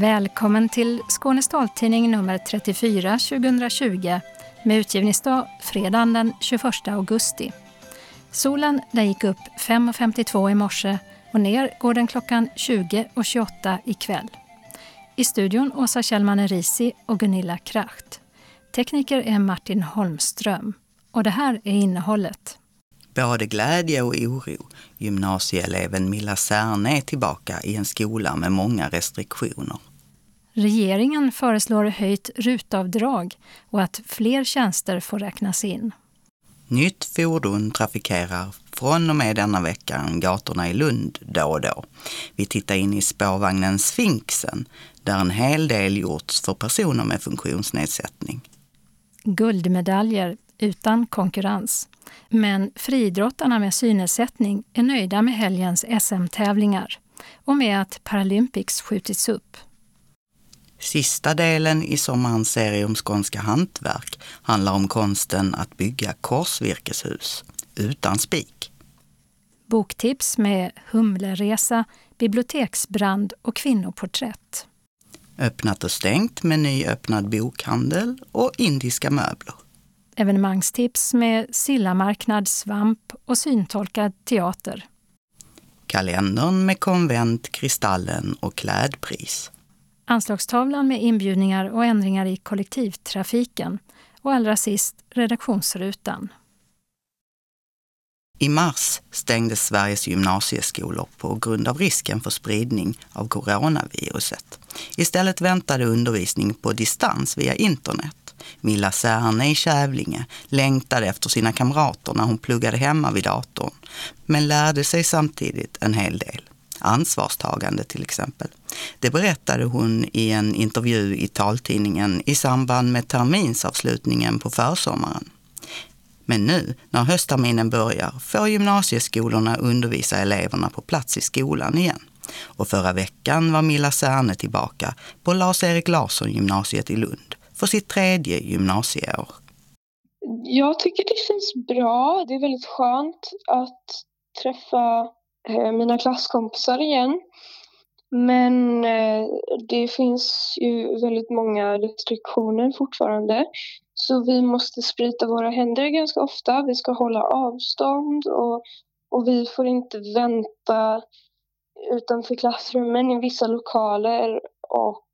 Välkommen till Skånes taltidning nummer 34 2020 med utgivningsdag fredagen den 21 augusti. Solen den gick upp 5.52 i morse och ner går den klockan 20.28 ikväll. I studion Åsa Kjellman Risi och Gunilla Kracht. Tekniker är Martin Holmström. Och det här är innehållet. Både glädje och oro. Gymnasieeleven Milla Särne är tillbaka i en skola med många restriktioner. Regeringen föreslår höjt rutavdrag och att fler tjänster får räknas in. Nytt fordon trafikerar från och med denna veckan gatorna i Lund då och då. Vi tittar in i spårvagnen Sfinxen där en hel del gjorts för personer med funktionsnedsättning. Guldmedaljer utan konkurrens. Men friidrottarna med synnedsättning är nöjda med helgens SM-tävlingar och med att Paralympics skjutits upp. Sista delen i sommarens serie om skånska hantverk handlar om konsten att bygga korsvirkeshus utan spik. Boktips med Humleresa, biblioteksbrand och kvinnoporträtt. Öppnat och stängt med nyöppnad bokhandel och indiska möbler. Evenemangstips med Sillamarknad, svamp och syntolkad teater. Kalendern med konvent, Kristallen och klädpris. Anslagstavlan med inbjudningar och ändringar i kollektivtrafiken. Och allra sist redaktionsrutan. I mars stängdes Sveriges gymnasieskolor på grund av risken för spridning av coronaviruset. Istället väntade undervisning på distans via internet. Milla Särne i Kävlinge längtade efter sina kamrater när hon pluggade hemma vid datorn, men lärde sig samtidigt en hel del. Ansvarstagande till exempel. Det berättade hon i en intervju i taltidningen i samband med terminsavslutningen på försommaren. Men nu, när höstterminen börjar, får gymnasieskolorna undervisa eleverna på plats i skolan igen. Och förra veckan var Milla Särne tillbaka på Lars-Erik Larsson gymnasiet i Lund för sitt tredje gymnasieår. Jag tycker det känns bra. Det är väldigt skönt att träffa eh, mina klasskompisar igen. Men eh, det finns ju väldigt många restriktioner fortfarande. Så vi måste sprita våra händer ganska ofta. Vi ska hålla avstånd och, och vi får inte vänta utanför klassrummen i vissa lokaler och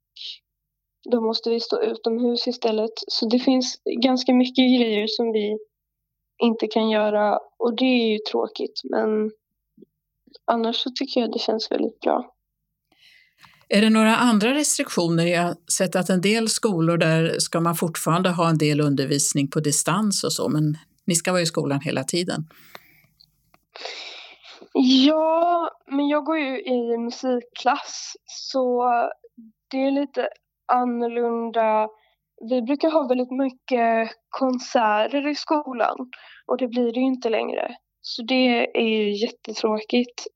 då måste vi stå utomhus istället. Så det finns ganska mycket grejer som vi inte kan göra och det är ju tråkigt men annars så tycker jag det känns väldigt bra. Är det några andra restriktioner? Jag har sett att en del skolor där ska man fortfarande ha en del undervisning på distans och så, men ni ska vara i skolan hela tiden. Ja, men jag går ju i musikklass så det är lite annorlunda. Vi brukar ha väldigt mycket konserter i skolan och det blir det ju inte längre. Så det är ju jättetråkigt.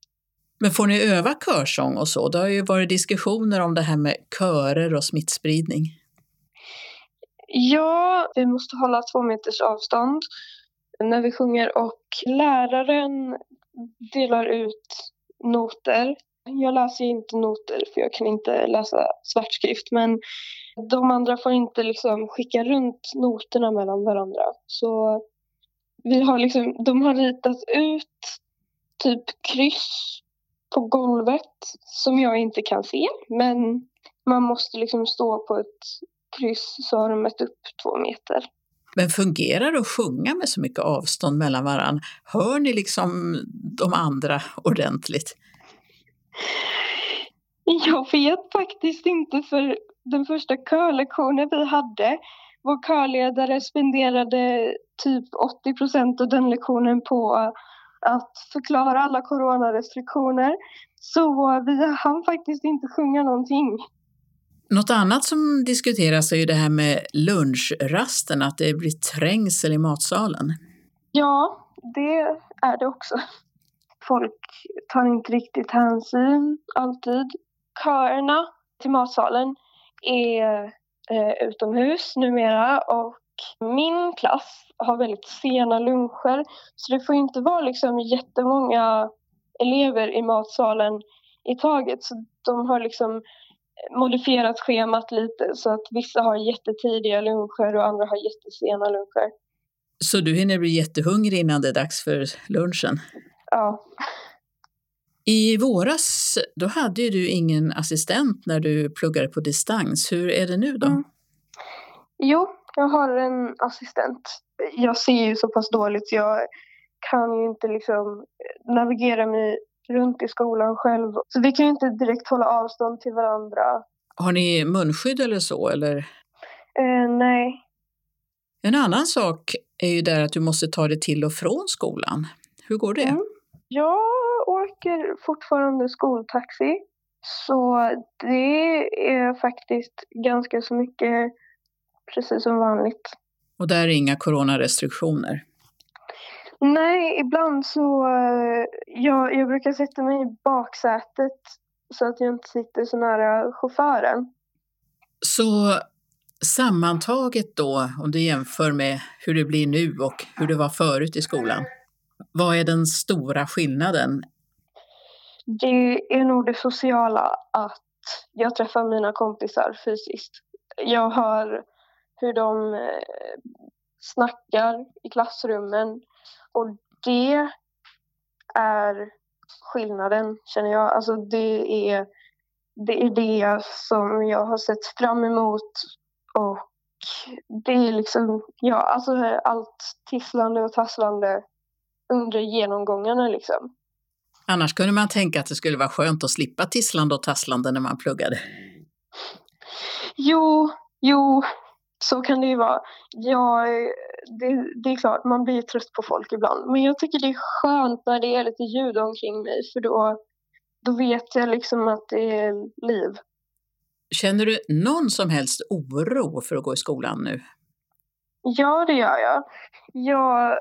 Men får ni öva körsång och så? Det har ju varit diskussioner om det här med körer och smittspridning. Ja, vi måste hålla två meters avstånd när vi sjunger och läraren delar ut noter jag läser inte noter för jag kan inte läsa svartskrift men de andra får inte liksom skicka runt noterna mellan varandra. Så vi har liksom, de har ritat ut typ kryss på golvet som jag inte kan se men man måste liksom stå på ett kryss så har de mätt upp två meter. Men fungerar det att sjunga med så mycket avstånd mellan varandra? Hör ni liksom de andra ordentligt? Jag vet faktiskt inte för den första körlektionen vi hade, vår körledare spenderade typ 80 procent av den lektionen på att förklara alla coronarestriktioner. Så vi hann faktiskt inte sjunga någonting. Något annat som diskuteras är ju det här med lunchrasten, att det blir trängsel i matsalen. Ja, det är det också. Folk tar inte riktigt hänsyn alltid. Köerna till matsalen är eh, utomhus numera och min klass har väldigt sena luncher så det får inte vara liksom jättemånga elever i matsalen i taget. Så de har liksom eh, modifierat schemat lite så att vissa har jättetidiga luncher och andra har jättesena luncher. Så du hinner bli jättehungrig innan det är dags för lunchen? Ja. I våras då hade ju du ingen assistent när du pluggade på distans. Hur är det nu då? Mm. Jo, jag har en assistent. Jag ser ju så pass dåligt så jag kan ju inte liksom navigera mig runt i skolan själv. Så vi kan ju inte direkt hålla avstånd till varandra. Har ni munskydd eller så? Eller? Eh, nej. En annan sak är ju där att du måste ta dig till och från skolan. Hur går det? Mm. Jag åker fortfarande skoltaxi. Så det är faktiskt ganska så mycket precis som vanligt. Och där är inga coronarestriktioner? Nej, ibland så... Eh, jag, jag brukar sätta mig i baksätet så att jag inte sitter så nära chauffören. Så sammantaget då, om du jämför med hur det blir nu och hur det var förut i skolan, vad är den stora skillnaden? Det är nog det sociala, att jag träffar mina kompisar fysiskt. Jag hör hur de eh, snackar i klassrummen och det är skillnaden, känner jag. Alltså det är det, är det som jag har sett fram emot och det är liksom, ja, alltså allt tisslande och tasslande under genomgångarna liksom. Annars kunde man tänka att det skulle vara skönt att slippa tisslande och tasslande när man pluggade. Jo, jo, så kan det ju vara. Ja, det, det, är klart, man blir trött på folk ibland. Men jag tycker det är skönt när det är lite ljud omkring mig för då, då vet jag liksom att det är liv. Känner du någon som helst oro för att gå i skolan nu? Ja, det gör jag. Jag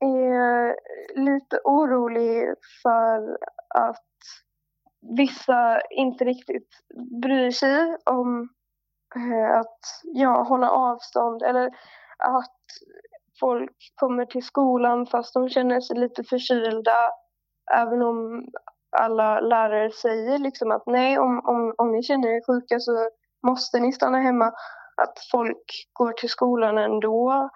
är lite orolig för att vissa inte riktigt bryr sig om eh, att ja, hålla avstånd eller att folk kommer till skolan fast de känner sig lite förkylda även om alla lärare säger liksom att nej, om, om, om ni känner er sjuka så måste ni stanna hemma. Att folk går till skolan ändå.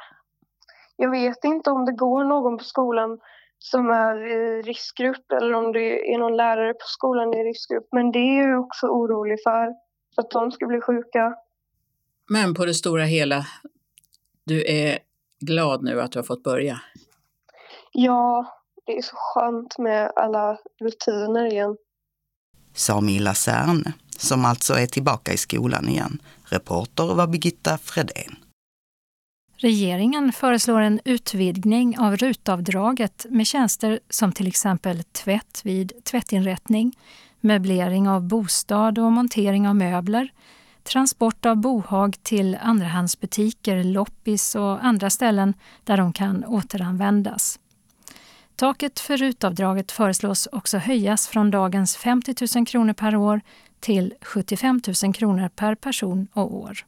Jag vet inte om det går någon på skolan som är i riskgrupp eller om det är någon lärare på skolan i riskgrupp. Men det är jag också orolig för att de ska bli sjuka. Men på det stora hela, du är glad nu att du har fått börja? Ja, det är så skönt med alla rutiner igen. Sa Milla Särne, som alltså är tillbaka i skolan igen. Reporter var Birgitta Fredén. Regeringen föreslår en utvidgning av rutavdraget med tjänster som till exempel tvätt vid tvättinrättning, möblering av bostad och montering av möbler, transport av bohag till andrahandsbutiker, loppis och andra ställen där de kan återanvändas. Taket för rutavdraget föreslås också höjas från dagens 50 000 kronor per år till 75 000 kronor per person och år.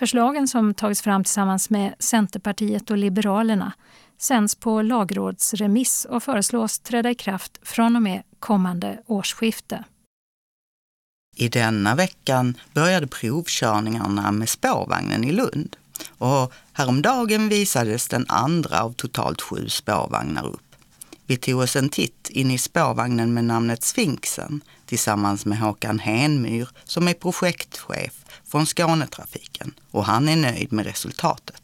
Förslagen som tagits fram tillsammans med Centerpartiet och Liberalerna sänds på lagrådsremiss och föreslås träda i kraft från och med kommande årsskifte. I denna veckan började provkörningarna med spårvagnen i Lund och häromdagen visades den andra av totalt sju spårvagnar upp. Vi tog oss en titt in i spårvagnen med namnet Sfinxen tillsammans med Håkan Henmyr som är projektchef från Skånetrafiken och han är nöjd med resultatet.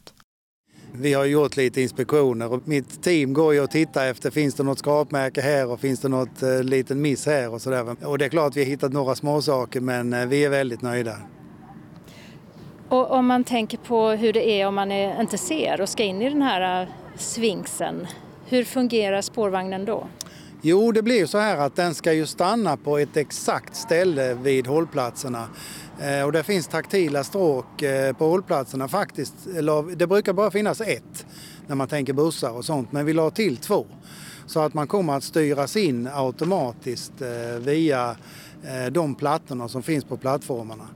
Vi har gjort lite inspektioner och mitt team går ju och tittar efter finns det något skrapmärke här och finns det något eh, liten miss här och sådär. Och det är klart vi har hittat några småsaker men eh, vi är väldigt nöjda. Och om man tänker på hur det är om man är, inte ser och ska in i den här uh, svinksen, hur fungerar spårvagnen då? Jo, det blir så här att den ska ju stanna på ett exakt ställe vid hållplatserna. Eh, och det finns taktila stråk eh, på hållplatserna faktiskt. Det brukar bara finnas ett när man tänker bussar och sånt, men vi la till två. Så att man kommer att styras in automatiskt eh, via de plattorna som finns på plattformarna.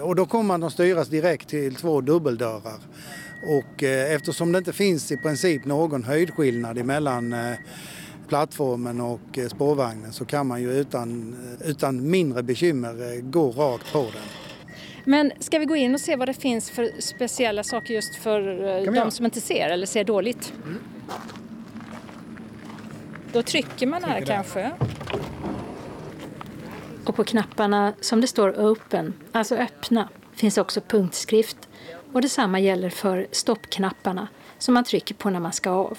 Och då kommer man att styras direkt till två dubbeldörrar. Och eftersom det inte finns i princip någon höjdskillnad emellan plattformen och spårvagnen så kan man ju utan, utan mindre bekymmer gå rakt på den. Men ska vi gå in och se vad det finns för speciella saker just för de som inte ser eller ser dåligt? Mm. Då trycker man här kanske. Och på knapparna som det står Open, alltså öppna, finns också punktskrift. Och detsamma gäller för stoppknapparna som man trycker på när man ska av.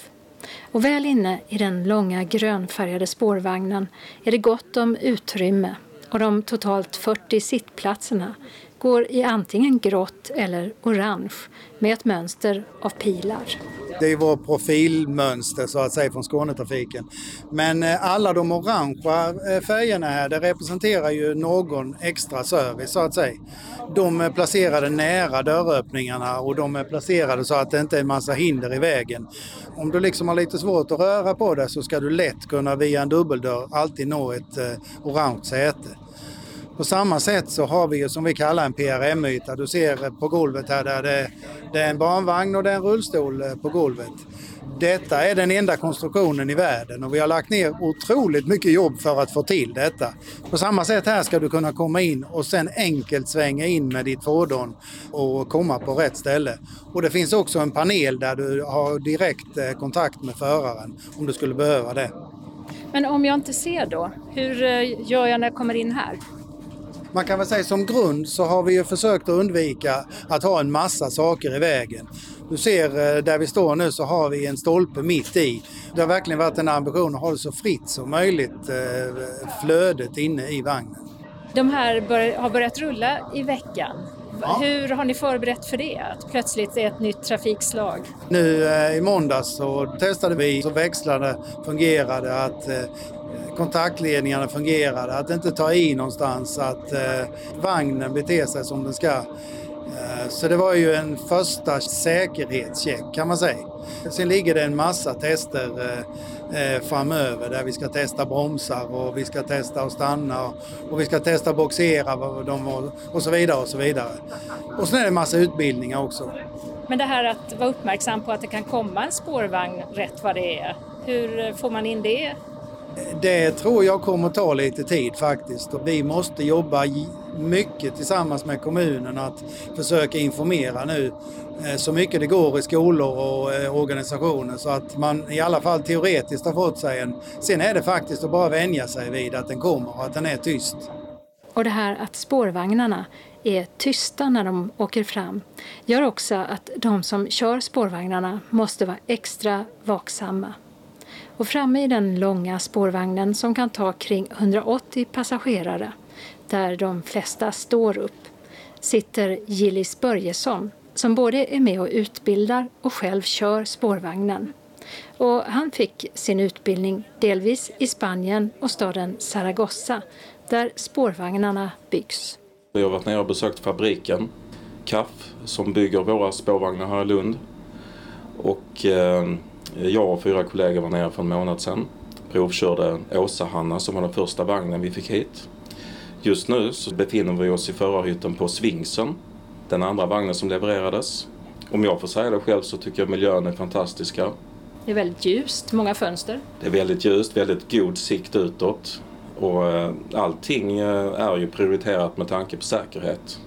Och väl inne i den långa grönfärgade spårvagnen är det gott om utrymme och de totalt 40 sittplatserna går i antingen grått eller orange med ett mönster av pilar. Det är vår profilmönster så att säga från Skånetrafiken. Men eh, alla de orangea eh, färgerna här, det representerar ju någon extra service så att säga. De är placerade nära dörröppningarna och de är placerade så att det inte är en massa hinder i vägen. Om du liksom har lite svårt att röra på dig så ska du lätt kunna via en dubbeldörr alltid nå ett eh, orange säte. På samma sätt så har vi ju som vi kallar en PRM-yta. Du ser på golvet här där det, det, är en barnvagn och det är en rullstol eh, på golvet. Detta är den enda konstruktionen i världen och vi har lagt ner otroligt mycket jobb för att få till detta. På samma sätt här ska du kunna komma in och sen enkelt svänga in med ditt fordon och komma på rätt ställe. Och det finns också en panel där du har direkt eh, kontakt med föraren om du skulle behöva det. Men om jag inte ser då, hur eh, gör jag när jag kommer in här? Man kan väl säga som grund så har vi ju försökt att undvika att ha en massa saker i vägen. Du ser eh, där vi står nu så har vi en stolpe mitt i. Det har verkligen varit en ambition att ha det så fritt som möjligt, eh, flödet inne i vagnen. De här bör, har börjat rulla i veckan. Ja. Hur har ni förberett för det? Att plötsligt är ett nytt trafikslag? Nu eh, i måndags så testade vi så växlarna fungerade, att kontaktledningarna fungerade, att inte ta i någonstans, att eh, vagnen beter sig som den ska. Eh, så det var ju en första säkerhetscheck kan man säga. Sen ligger det en massa tester eh, eh framöver där vi ska testa bromsar och vi ska testa att stanna och, och vi ska testa boxera och, och så vidare och så vidare. Och sen är det en massa utbildningar också. Men det här att vara uppmärksam på att det kan komma en spårvagn rätt vad det är, hur får man in det det tror jag kommer att ta lite tid faktiskt och vi måste jobba mycket tillsammans med kommunen att försöka informera nu eh, så mycket det går i skolor och eh, organisationer så att man i alla fall teoretiskt har fått sig en... Sen är det faktiskt att bara vänja sig vid att den kommer och att den är tyst. Och det här att spårvagnarna är tysta när de åker fram gör också att de som kör spårvagnarna måste vara extra vaksamma. Och framme i den långa spårvagnen som kan ta kring 180 passagerare, där de flesta står upp, sitter Gillis Börjesson som både är med och utbildar och själv kör spårvagnen. Och han fick sin utbildning delvis i Spanien och staden Zaragoza där spårvagnarna byggs. Vi har varit nere och besökt fabriken CAF som bygger våra spårvagnar här i Lund. Och eh, jag och fyra kollegor var nere för en månad sedan. Provkörde Åsa-Hanna som var den första vagnen vi fick hit. Just nu så befinner vi oss i förarhytten på Svingsen, den andra vagnen som levererades. Om jag får säga det själv så tycker jag miljön är fantastiska. Det är väldigt ljust, många fönster. Det är väldigt ljust, väldigt god sikt utåt. Och eh, allting eh, är ju prioriterat med tanke på säkerhet.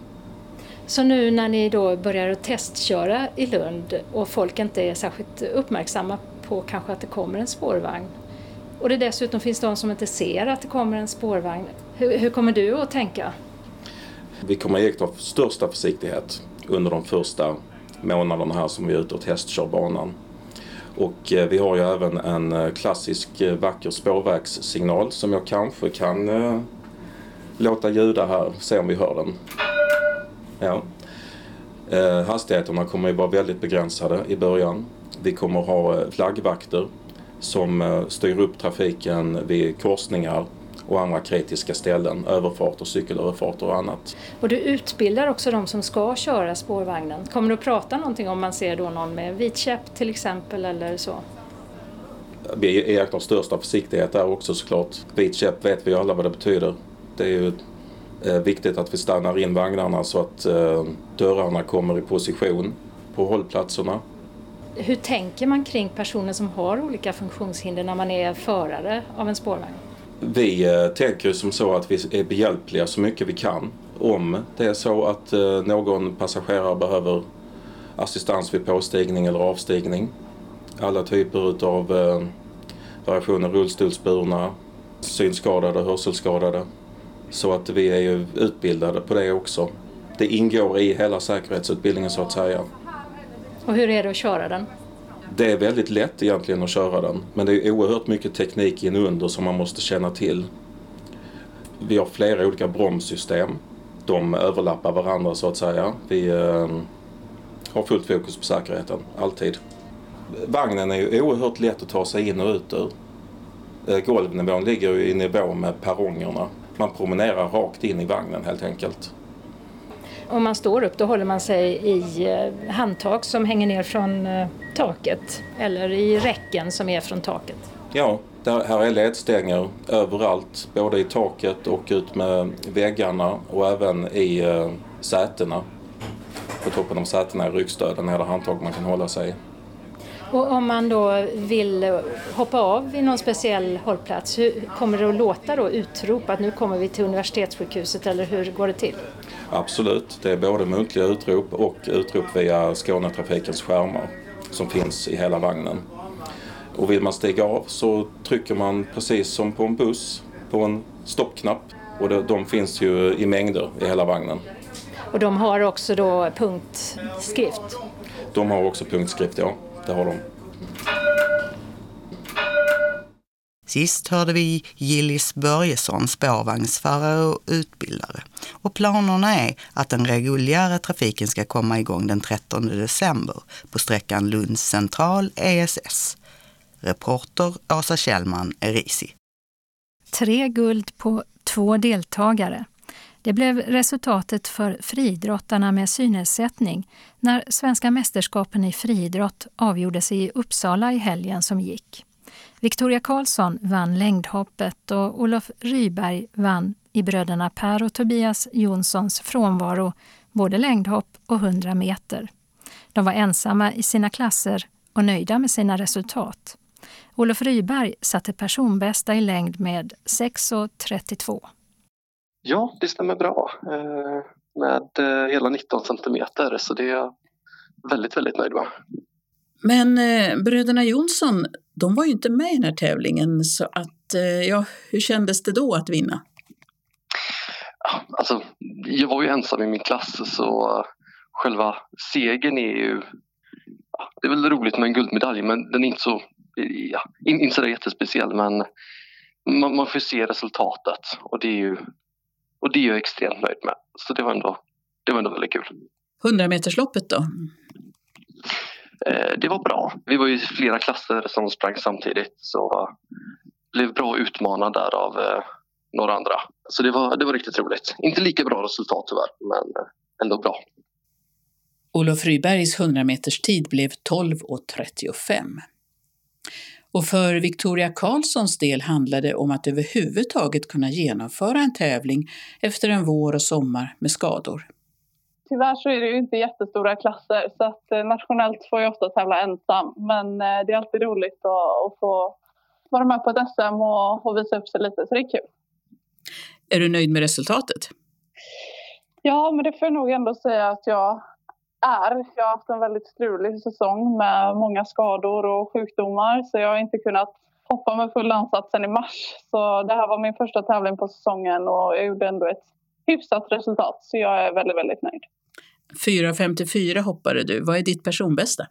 Så nu när ni då börjar att testköra i Lund och folk inte är särskilt uppmärksamma på kanske att det kommer en spårvagn och det dessutom finns de som inte ser att det kommer en spårvagn. Hur, hur kommer du att tänka? Vi kommer att iaktta största försiktighet under de första månaderna här som vi är ute och testkör banan. Och eh, vi har ju även en eh, klassisk eh, vacker spårvägssignal som jag kanske kan låta ljuda här, se om vi hör den. Ja. Eh, hastigheterna kommer ju vara väldigt begränsade i början. Vi kommer ha eh, flaggvakter som eh, styr upp trafiken vid korsningar och andra kritiska ställen, överfart och cykelöverfarter och annat. Och du utbildar också de som ska köra spårvagnen. Kommer du att prata någonting om man ser då någon med vit käpp till exempel eller så? Vi iakttar största försiktighet där också såklart. Vit käpp vet vi alla vad det betyder. Det är ju Eh, viktigt att vi stannar in vagnarna så att eh, dörrarna kommer i position på hållplatserna. Hur tänker man kring personer som har olika funktionshinder när man är förare av en spårvagn? Vi eh, tänker som så att vi är behjälpliga så mycket vi kan. Om det är så att eh, någon passagerare behöver assistans vid påstigning eller avstigning. Alla typer av eh, variationer, rullstolsburna, synskadade hörselskadade. Så att vi är ju utbildade på det också. Det ingår i hela säkerhetsutbildningen så att säga. Och hur är det att köra den? Det är väldigt lätt egentligen att köra den men det är oerhört mycket teknik inunder som man måste känna till. Vi har flera olika bromssystem. De överlappar varandra så att säga. Vi eh, har fullt fokus på säkerheten, alltid. Vagnen är ju oerhört lätt att ta sig in och ut ur. Eh, golvnivån ligger ju i nivå med perrongerna. Man promenerar rakt in i vagnen helt enkelt. Om man står upp då håller man sig i eh, handtag som hänger ner från eh, taket eller i räcken som är från taket. Ja, där, här är ledstänger överallt, både i taket och ut med väggarna och även i eh, sätena. På toppen av sätena i ryggstöden är det handtag man kan hålla sig i. Och om man då vill hoppa av vid någon speciell hållplats, hur kommer det att låta då utrop att nu kommer vi till universitetssjukhuset eller hur går det till? Absolut, det är både muntliga utrop och utrop via Skånetrafikens skärmar som finns i hela vagnen. Och vill man stiga av så trycker man precis som på en buss på en stoppknapp och de finns ju i mängder i hela vagnen. Och de har också då punktskrift? De har också punktskrift, ja. Det har de. Sist hörde vi Gillis Börjesson, spårvagnsförare och utbildare. Och planerna är att den reguljära trafiken ska komma igång den 13 december på sträckan Lunds central ESS. Reporter Asa Kjellman, Erisi. Tre guld på två deltagare. Det blev resultatet för friidrottarna med synnedsättning när Svenska mästerskapen i friidrott avgjordes i Uppsala i helgen som gick. Victoria Karlsson vann längdhoppet och Olof Ryberg vann i bröderna Per och Tobias Jonssons frånvaro både längdhopp och 100 meter. De var ensamma i sina klasser och nöjda med sina resultat. Olof Ryberg satte personbästa i längd med 6,32. Ja, det stämmer bra. Eh, med eh, hela 19 centimeter, så det är jag väldigt, väldigt nöjd med. Men eh, bröderna Jonsson, de var ju inte med i den här tävlingen, så att, ja, hur kändes det då att vinna? Alltså, jag var ju ensam i min klass, så själva segern är ju... Det är väl roligt med en guldmedalj, men den är inte så, ja, inte så jättespeciell. Men man, man får se resultatet och det är ju och det är jag extremt nöjd med. Så det var ändå, det var ändå väldigt kul. 100-metersloppet då? Eh, det var bra. Vi var ju flera klasser som sprang samtidigt så blev bra utmanad där av eh, några andra. Så det var, det var riktigt roligt. Inte lika bra resultat tyvärr, men ändå bra. Olof Rybergs 100 meters tid blev 12.35. Och för Victoria Karlssons del handlade det om att överhuvudtaget kunna genomföra en tävling efter en vår och sommar med skador. Tyvärr så är det ju inte jättestora klasser så att eh, nationellt får jag ofta tävla ensam. Men eh, det är alltid roligt att, få vara med på ett SM och, visa upp sig lite så det är kul. Är du nöjd med resultatet? Ja, men det får jag nog ändå säga att jag är. Jag har haft en väldigt strulig säsong med många skador och sjukdomar så jag har inte kunnat hoppa med full ansats sen i mars. Så det här var min första tävling på säsongen och jag gjorde ändå ett hyfsat resultat så jag är väldigt, väldigt nöjd. 4.54 hoppade du. Vad är ditt personbästa?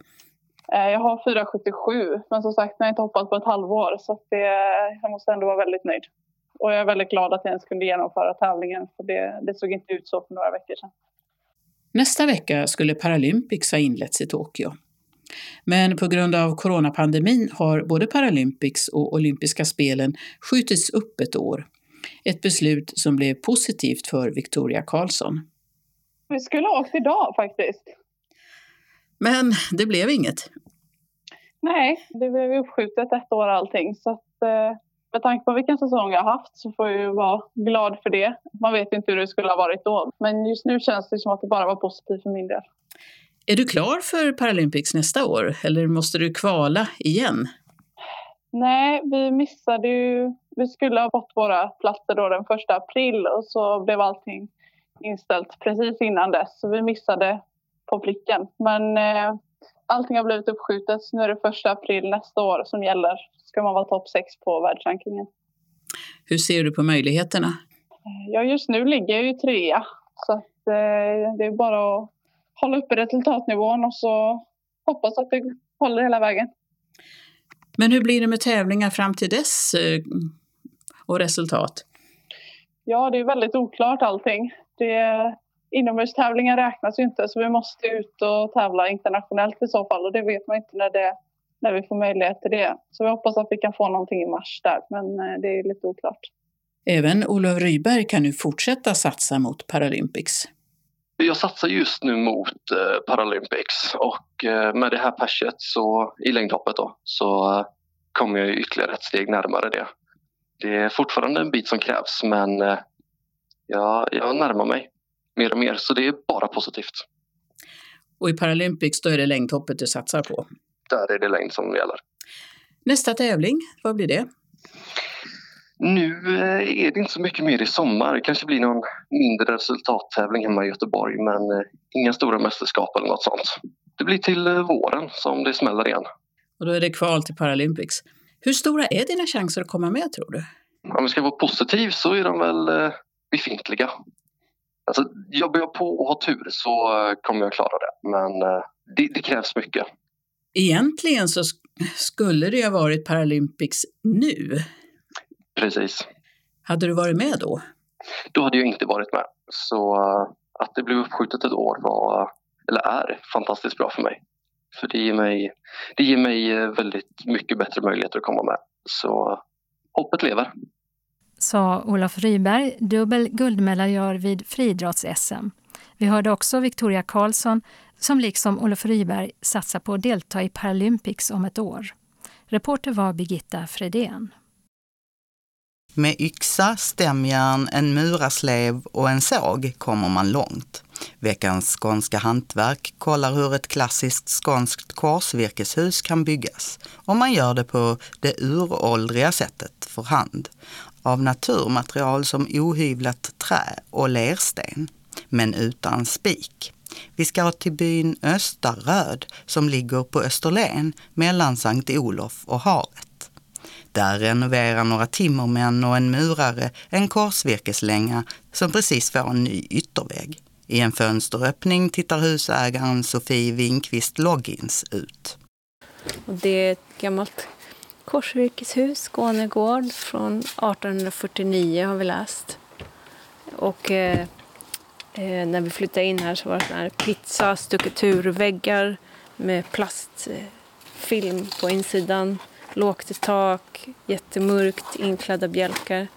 Eh, jag har 4.77 men som sagt jag har inte hoppat på ett halvår så det, jag måste ändå vara väldigt nöjd. Och jag är väldigt glad att jag ens kunde genomföra tävlingen för det, det såg inte ut så för några veckor sedan. Nästa vecka skulle Paralympics ha inletts i Tokyo. Men på grund av coronapandemin har både Paralympics och olympiska spelen skjutits upp ett år. Ett beslut som blev positivt för Victoria Karlsson. Vi skulle ha åkt idag faktiskt. Men det blev inget. Nej, det blev uppskjutet ett år allting. Så att, eh, med tanke på vilken säsong jag har haft så får jag ju vara glad för det. Man vet inte hur det skulle ha varit då. Men just nu känns det som att det bara var positivt för min del. Är du klar för Paralympics nästa år eller måste du kvala igen? Nej, vi missade ju... Vi skulle ha fått våra platser då den första april och så blev allting inställt precis innan dess. Så vi missade på pricken. Men eh, allting har blivit uppskjutet. Nu är det första april nästa år som gäller. Ska man vara topp sex på världsrankingen. Hur ser du på möjligheterna? Ja, just nu ligger jag ju trea. Så att, eh, det är bara att hålla uppe resultatnivån och så hoppas att det håller hela vägen. Men hur blir det med tävlingar fram till dess eh, och resultat? Ja, det är väldigt oklart allting. Det, inomhustävlingar räknas ju inte så vi måste ut och tävla internationellt i så fall och det vet man inte när, det, när vi får möjlighet till det. Så vi hoppas att vi kan få någonting i mars där men eh, det är lite oklart. Även Olof Ryberg kan nu fortsätta satsa mot Paralympics. Jag satsar just nu mot eh, Paralympics och eh, med det här perset så, i längdhoppet då, så kommer jag ytterligare ett steg närmare det. Det är fortfarande en bit som krävs men jag, jag närmar mig mer och mer så det är bara positivt. Och i Paralympics då är det längdhoppet du satsar på? Där är det längd som gäller. Nästa tävling, vad blir det? Nu eh, är det inte så mycket mer i sommar. Det kanske blir någon mindre resultattävling hemma i Göteborg men eh, inga stora mästerskap eller något sånt. Det blir till eh, våren som det smäller igen. Och då är det kval till Paralympics. Hur stora är dina chanser att komma med tror du? Om vi ska vara positiv så är de väl befintliga. Alltså, jobbar jag på och har tur så kommer jag klara det. Men det, det krävs mycket. Egentligen så skulle det ha varit Paralympics nu. Precis. Hade du varit med då? Då hade jag inte varit med. Så att det blev uppskjutet ett år var, eller är, fantastiskt bra för mig. För det ger mig, det ger mig väldigt mycket bättre möjligheter att komma med. Så hoppet lever. Sa Olof Ryberg, dubbel guldmedaljör vid friidrotts-SM. Vi hörde också Victoria Karlsson som liksom Olof Ryberg satsar på att delta i Paralympics om ett år. Reporter var Birgitta Fredén. Med yxa, stämjärn, en murarslev och en såg kommer man långt. Veckans skånska hantverk kollar hur ett klassiskt skånskt korsvirkeshus kan byggas. Och man gör det på det uråldriga sättet för hand. Av naturmaterial som ohyvlat trä och lersten. Men utan spik. Vi ska till byn Östaröd som ligger på Österlen mellan Sankt Olof och havet. Där renoverar några timmermän och en murare en korsvirkeslänga som precis får en ny yttervägg. I en fönsteröppning tittar husägaren Sofie Winkvist Loggins ut. Det är ett gammalt korsvirkeshus, Skånegård, från 1849 har vi läst. Och eh, eh, när vi flyttade in här så var det sån här pizza, stucketurväggar med plastfilm på insidan lågt i tak, jättemörkt, inklädda bjälkar.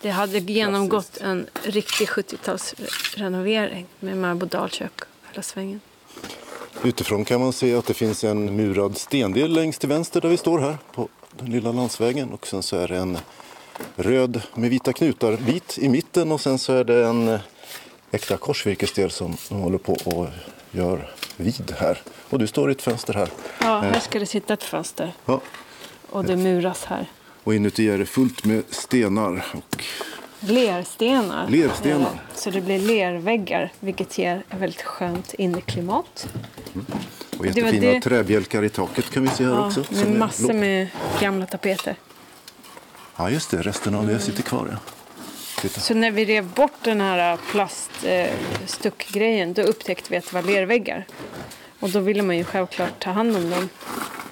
Det hade genomgått en riktig 70-talsrenovering med marbodalkök hela svängen. Utifrån kan man se att det finns en murad stendel längst till vänster där vi står här på den lilla landsvägen och sen så är det en röd med vita knutar bit i mitten och sen så är det en äkta korsvirkesdel som de håller på och gör vid här. Och du står i ett fönster här. Ja, här ska det sitta ett fönster. Ja. Och det muras här. Och inuti är det fullt med stenar. Och... Lerstenar. Lerstenar. Eh, så det blir lerväggar, vilket ger ett väldigt skönt inneklimat. Mm. Och jättefina det träbjälkar i taket kan vi se här ja, också. Med massor med gamla tapeter. Ja, just det. Resten av det sitter kvar. Ja. Titta. Så när vi rev bort den här plaststuckgrejen, då upptäckte vi att det var lerväggar. Och då ville man ju självklart ta hand om dem.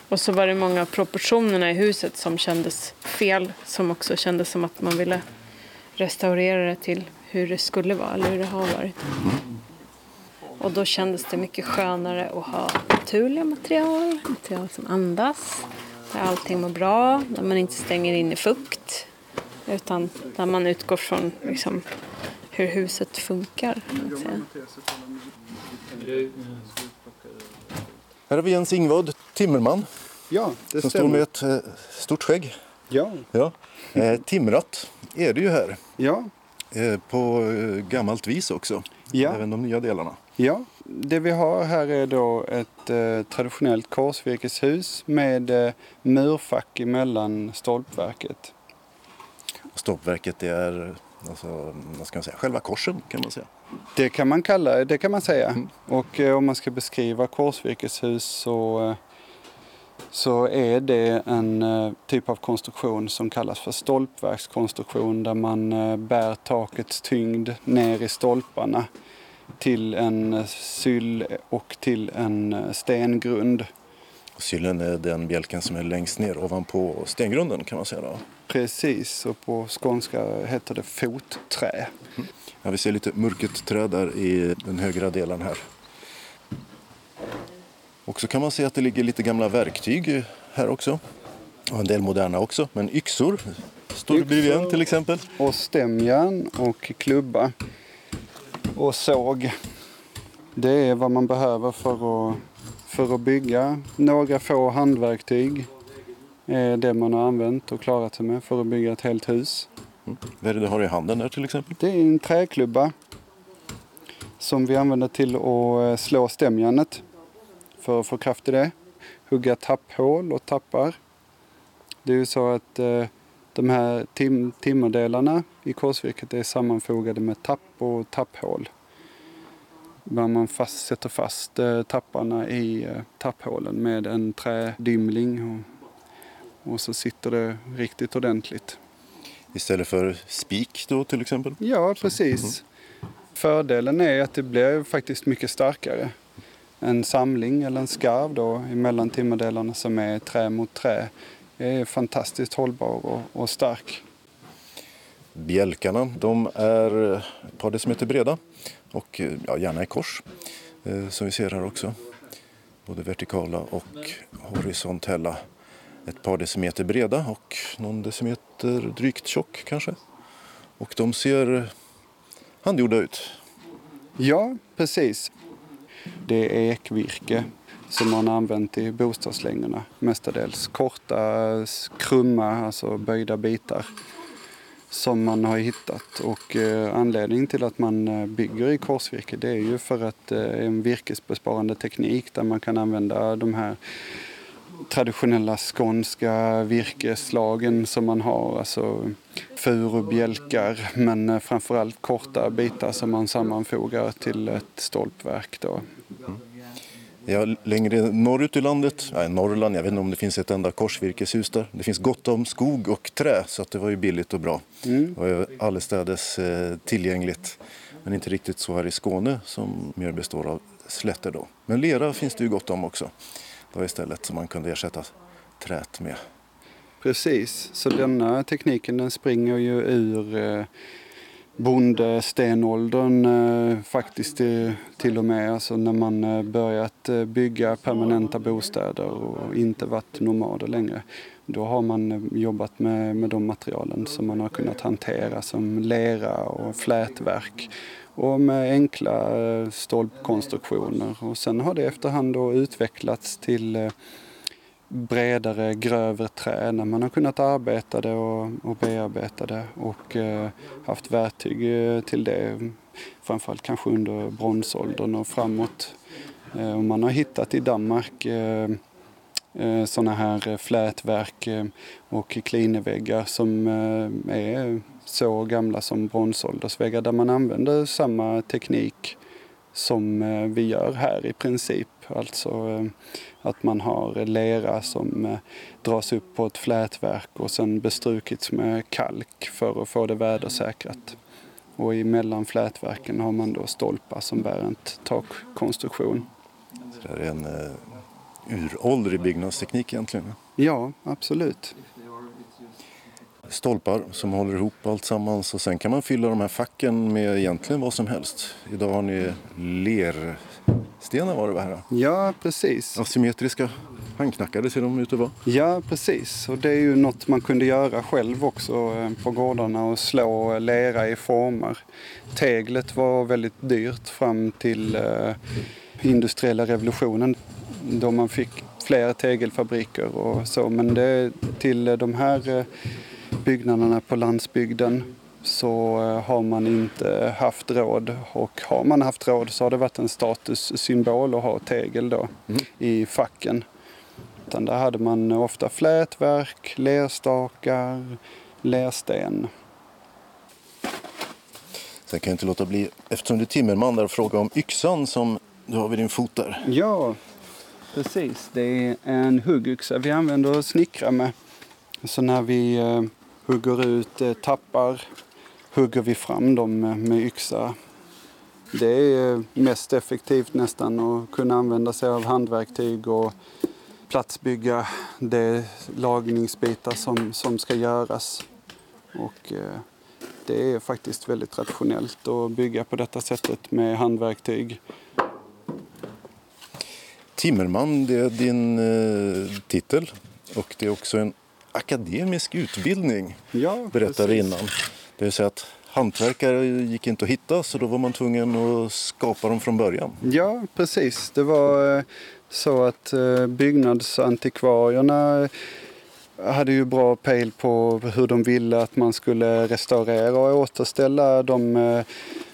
Och så var det många av proportionerna i huset som kändes fel. Som också kändes som att man ville restaurera det till hur det skulle vara eller hur det har varit. Och då kändes det mycket skönare att ha naturliga material. Material som andas. Där allting mår bra. Där man inte stänger in i fukt. Utan där man utgår från liksom, hur huset funkar. Här har vi Jens Ingvad, timmerman. Ja, det som stämmer. står med ett eh, stort skägg. Ja. ja. Eh, timrat är det ju här. Ja. Eh, på gammalt vis också. Ja. Även de nya delarna. Ja, Det vi har här är då ett eh, traditionellt korsvirkeshus med eh, murfack emellan stolpverket. Stolpverket det är alltså, vad ska man säga, själva korsen kan man säga. Det kan man kalla det kan man säga. Mm. Och eh, om man ska beskriva korsvirkeshus så, eh, så är det en eh, typ av konstruktion som kallas för stolpverkskonstruktion där man eh, bär takets tyngd ner i stolparna till en syll och till en stengrund. Syllen är den bjälken som är längst ner ovanpå stengrunden kan man säga då? Precis, och på skånska heter det fotträ. Ja, vi ser lite mörket träd där i den högra delen här. Och så kan man se att det ligger lite gamla verktyg här också. Och en del moderna också, men yxor står det bredvid en till exempel. Och stämjärn och klubba och såg. Det är vad man behöver för att, för att bygga. Några få handverktyg är det man har använt och klarat sig med för att bygga ett helt hus. Mm. Vad är det du har i handen där till exempel? Det är en träklubba som vi använder till att eh, slå stämjärnet för att få kraft i det. Hugga tapphål och tappar. Det är ju så att eh, de här tim timmerdelarna i korsvirket är sammanfogade med tapp och tapphål. Där man fast, sätter fast eh, tapparna i eh, tapphålen med en trädymling och, och så sitter det riktigt ordentligt. Istället för spik då till exempel? Ja, precis. Mm. Fördelen är att det blir faktiskt mycket starkare. En samling eller en skarv då emellan timmerdelarna som är trä mot trä är fantastiskt hållbar och, och stark. Bjälkarna de är ett par decimeter breda och ja, gärna i kors eh, som vi ser här också. Både vertikala och horisontella. Ett par decimeter breda och någon decimeter drygt tjock kanske. Och de ser handgjorda ut. Ja, precis. Det är ekvirke som man använt i bostadslängorna mestadels. Korta, krumma, alltså böjda bitar som man har hittat. Och eh, anledningen till att man eh, bygger i korsvirke det är ju för att det eh, är en virkesbesparande teknik där man kan använda de här traditionella skånska virkeslagen som man har. Alltså furubjälkar men eh, framförallt korta bitar som man sammanfogar till ett stolpverk. Då. Mm. Ja, längre norrut i landet, nej, Norrland, jag vet inte om det finns ett enda korsvirkeshus där. Det finns gott om skog och trä så att det var ju billigt och bra. Mm. Det var allestädes eh, tillgängligt. Men inte riktigt så här i Skåne som mer består av slätter då. Men lera finns det ju gott om också. Det var istället som man kunde ersätta träet med. Precis, så denna tekniken den springer ju ur eh, bondestenåldern eh, faktiskt till och med. Alltså när man eh, börjat eh, bygga permanenta bostäder och inte varit nomader längre. Då har man eh, jobbat med, med de materialen som man har kunnat hantera som lera och flätverk och med enkla eh, stolpkonstruktioner. Och sen har det efterhand då utvecklats till bredare, grövre trä när man har kunnat arbeta det och, och bearbeta det och eh, haft verktyg eh, till det. Framförallt kanske under bronsåldern och framåt. Eh, och man har hittat i Danmark eh, eh sådana här flätverk eh, och klineväggar som eh, är så gamla som bronsåldersväggar där man använder samma teknik som eh, vi gör här i princip. Alltså eh, att man har lera som eh, dras upp på ett flätverk och sen bestrukits med kalk för att få det vädersäkrat. Och emellan flätverken har man då stolpar som bär en takkonstruktion. Så det är en uh, uråldrig byggnadsteknik egentligen? Ja, absolut stolpar som håller ihop allt sammans och sen kan man fylla de här facken med egentligen vad som helst. Idag har ni lerstenar var det här? Ja, precis. Asymmetriska handknackade ser de ut att vara. Ja, precis. Och det är ju något man kunde göra själv också eh, på gårdarna och slå lera i former. Teglet var väldigt dyrt fram till eh, industriella revolutionen då man fick fler tegelfabriker och så. Men det, till de här eh, byggnaderna på landsbygden så eh, har man inte haft råd och har man haft råd så har det varit en statussymbol att ha tegel då mm. i facken. Utan där hade man ofta flätverk, lerstakar, lersten. Sen kan jag inte låta bli, eftersom du är timmerman, där fråga om yxan som du har vid din fot där. Ja, precis. Det är en huggyxa vi använder och snickrar med. Så när vi eh, hugger ut eh, tappar hugger vi fram dem med, med yxa. Det är mest effektivt nästan att kunna använda sig av handverktyg och platsbygga de lagningsbitar som, som ska göras. Och, eh, det är faktiskt väldigt rationellt att bygga på detta sättet med handverktyg. Timmerman, det är din eh, titel och det är också en akademisk utbildning, ja, berättade innan. Det vill säga att hantverkare gick inte att hitta så då var man tvungen att skapa dem från början. Ja, precis. Det var eh, så att eh, byggnadsantikvarierna hade ju bra pejl på hur de ville att man skulle restaurera och återställa de eh,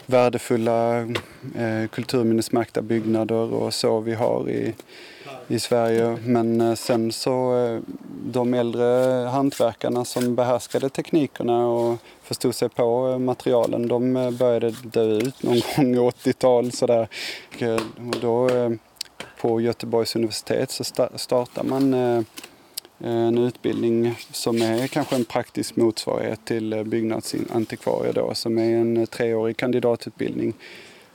värdefulla kulturminnesmärkta byggnader och så vi har i, i Sverige. Men sen så de äldre hantverkarna som behärskade teknikerna och förstod sig på eh, materialen, de eh, började dö ut någon gång 80-tal sådär. Eh, då på Göteborgs universitet så startar man en utbildning som är kanske en praktisk motsvarighet till byggnadsantikvarie då, som är en treårig kandidatutbildning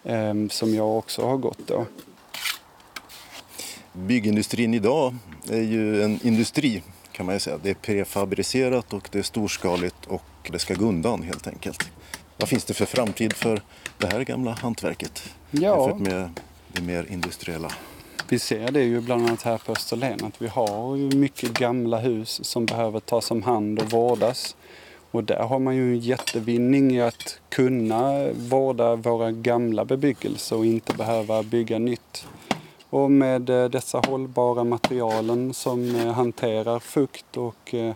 ehm, som jag också har gått då. Byggindustrin idag är ju en industri kan man ju säga. Det är prefabricerat och det är storskaligt och det ska gå undan helt enkelt. Vad finns det för framtid för det här gamla hantverket ja. jämfört med det mer industriella? Vi ser det ju bland annat här på Österlen att vi har mycket gamla hus som behöver tas om hand och vårdas. Och där har man ju en jättevinning i att kunna vårda våra gamla bebyggelse och inte behöva bygga nytt. Och med eh, dessa hållbara materialen som eh, hanterar fukt och eh,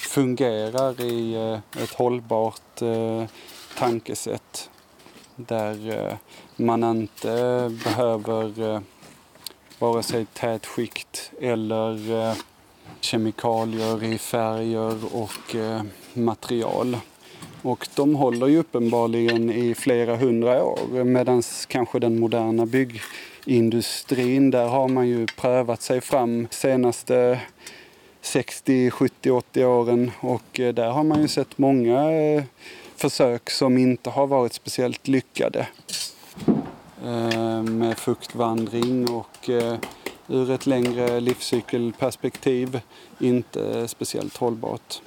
fungerar i eh, ett hållbart eh, tankesätt där eh, man inte behöver vare sig tätskikt eller kemikalier i färger och material. Och de håller ju uppenbarligen i flera hundra år medan kanske den moderna byggindustrin, där har man ju prövat sig fram senaste 60, 70, 80 åren och eh, där har man ju sett många eh, försök som inte har varit speciellt lyckade. Eh, med fuktvandring och ur ett längre livscykelperspektiv inte speciellt hållbart.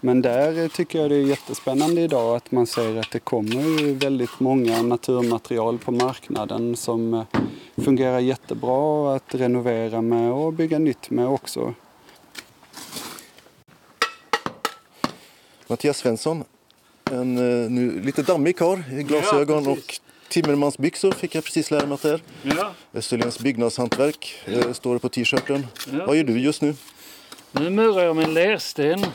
Men där tycker jag det är jättespännande idag att man ser att det kommer väldigt många naturmaterial på marknaden som fungerar jättebra att renovera med och bygga nytt med också. Mattias Svensson, en nu lite dammig karl i glasögon ja, och Timmermansbyxor fick jag precis lära mig att det är. Ja. Österlens byggnadshantverk ja. står det på t-shirten. Ja. Vad gör du just nu? Nu murar jag med lersten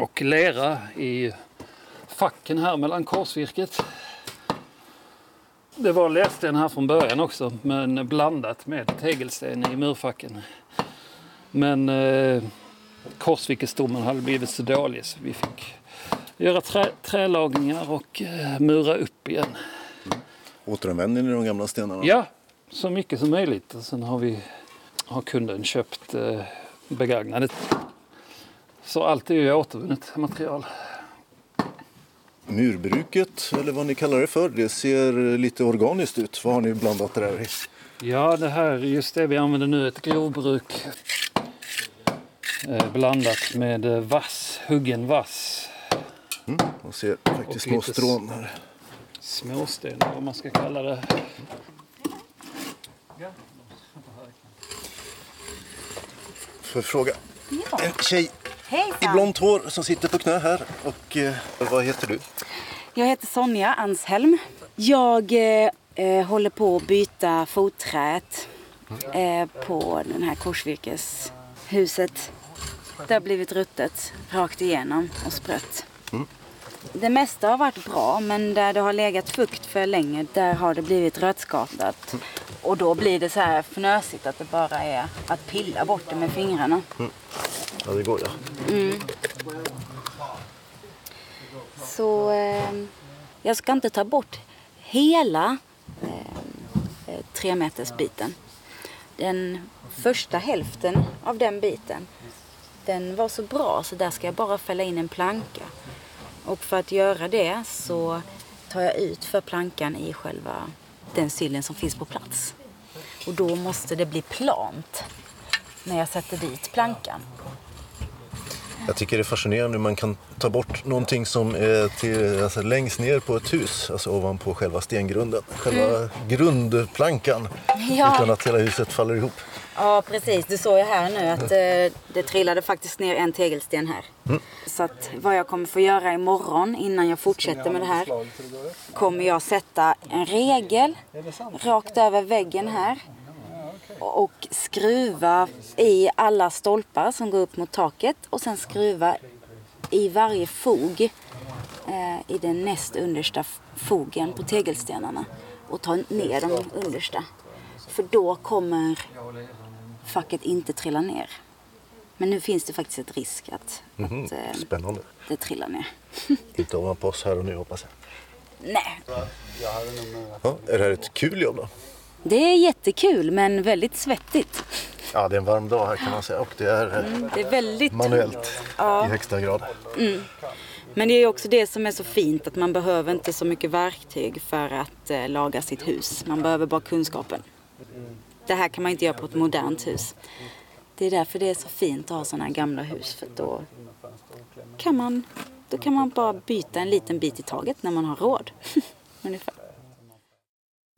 och lera i facken här mellan korsvirket. Det var lersten här från början också, men blandat med tegelsten i murfacken. Men eh, korsvirkesstommen hade blivit så dålig så vi fick göra trä, trälagningar och eh, mura upp igen. Återanvänder ni de gamla stenarna? Ja, så mycket som möjligt. Och sen har, vi, har kunden köpt eh, begagnade. Så allt är ju återvunnet material. Murbruket, eller vad ni kallar det för, det ser lite organiskt ut. Vad har ni blandat det där i? Ja, det här, just det vi använder nu, ett grovbruk eh, blandat med eh, vass, huggen vass. Mm, man ser faktiskt små strån här småsten, vad man ska kalla det. Får jag fråga? Ja. En tjej Hejsan. i blont hår som sitter på knä här. Och eh, vad heter du? Jag heter Sonja Anshelm. Jag eh, eh håller på att byta fotträet eh, på den här korsvirkeshuset. Det har blivit ruttet rakt igenom och sprött. Mm. Det mesta har varit bra, men där det har legat fukt för länge, där har det blivit rötskadat. Och då blir det så här fnösigt att det bara är att pilla bort det med fingrarna. Mm. Ja, det går ja. Mm. Så eh, jag ska inte ta bort hela eh, tremetersbiten. Den första hälften av den biten, den var så bra så där ska jag bara fälla in en planka. Och för att göra det så tar jag ut för plankan i själva den syllen som finns på plats. Och då måste det bli plant när jag sätter dit plankan. Jag tycker det är fascinerande hur man kan ta bort någonting som är till, alltså, längst ner på ett hus, alltså ovanpå själva stengrunden, själva Mm. grundplankan, Ja. utan att hela huset faller ihop. Ja, precis. Du såg ju här nu att eh, det trillade faktiskt ner en tegelsten här. Mm. Så att vad jag kommer få göra imorgon innan jag fortsätter med det här kommer jag sätta en regel rakt över väggen här och skruva i alla stolpar som går upp mot taket och sen skruva i varje fog eh, i den näst understa fogen på tegelstenarna och ta ner de understa. För då kommer facket inte trilla ner. Men nu finns det faktiskt ett risk att, Mhm, att eh, Spännande. det trillar ner. Inte ovanpå oss här och nu hoppas jag. Nej, Ja, är det här ett kul jobb då? det är jättekul men väldigt svettigt. Ja, det är en varm dag här kan man säga och det är eh, Mm, det är väldigt manuellt Ja. i högsta grad. Mm. Men det är ju också det som är så fint att man behöver inte så mycket verktyg för att eh, laga sitt hus. Man behöver bara kunskapen. Det här kan man inte göra på ett modernt hus. Det är därför det är så fint att ha sådana här gamla hus för då kan man, då kan man bara byta en liten bit i taget när man har råd. Ungefär.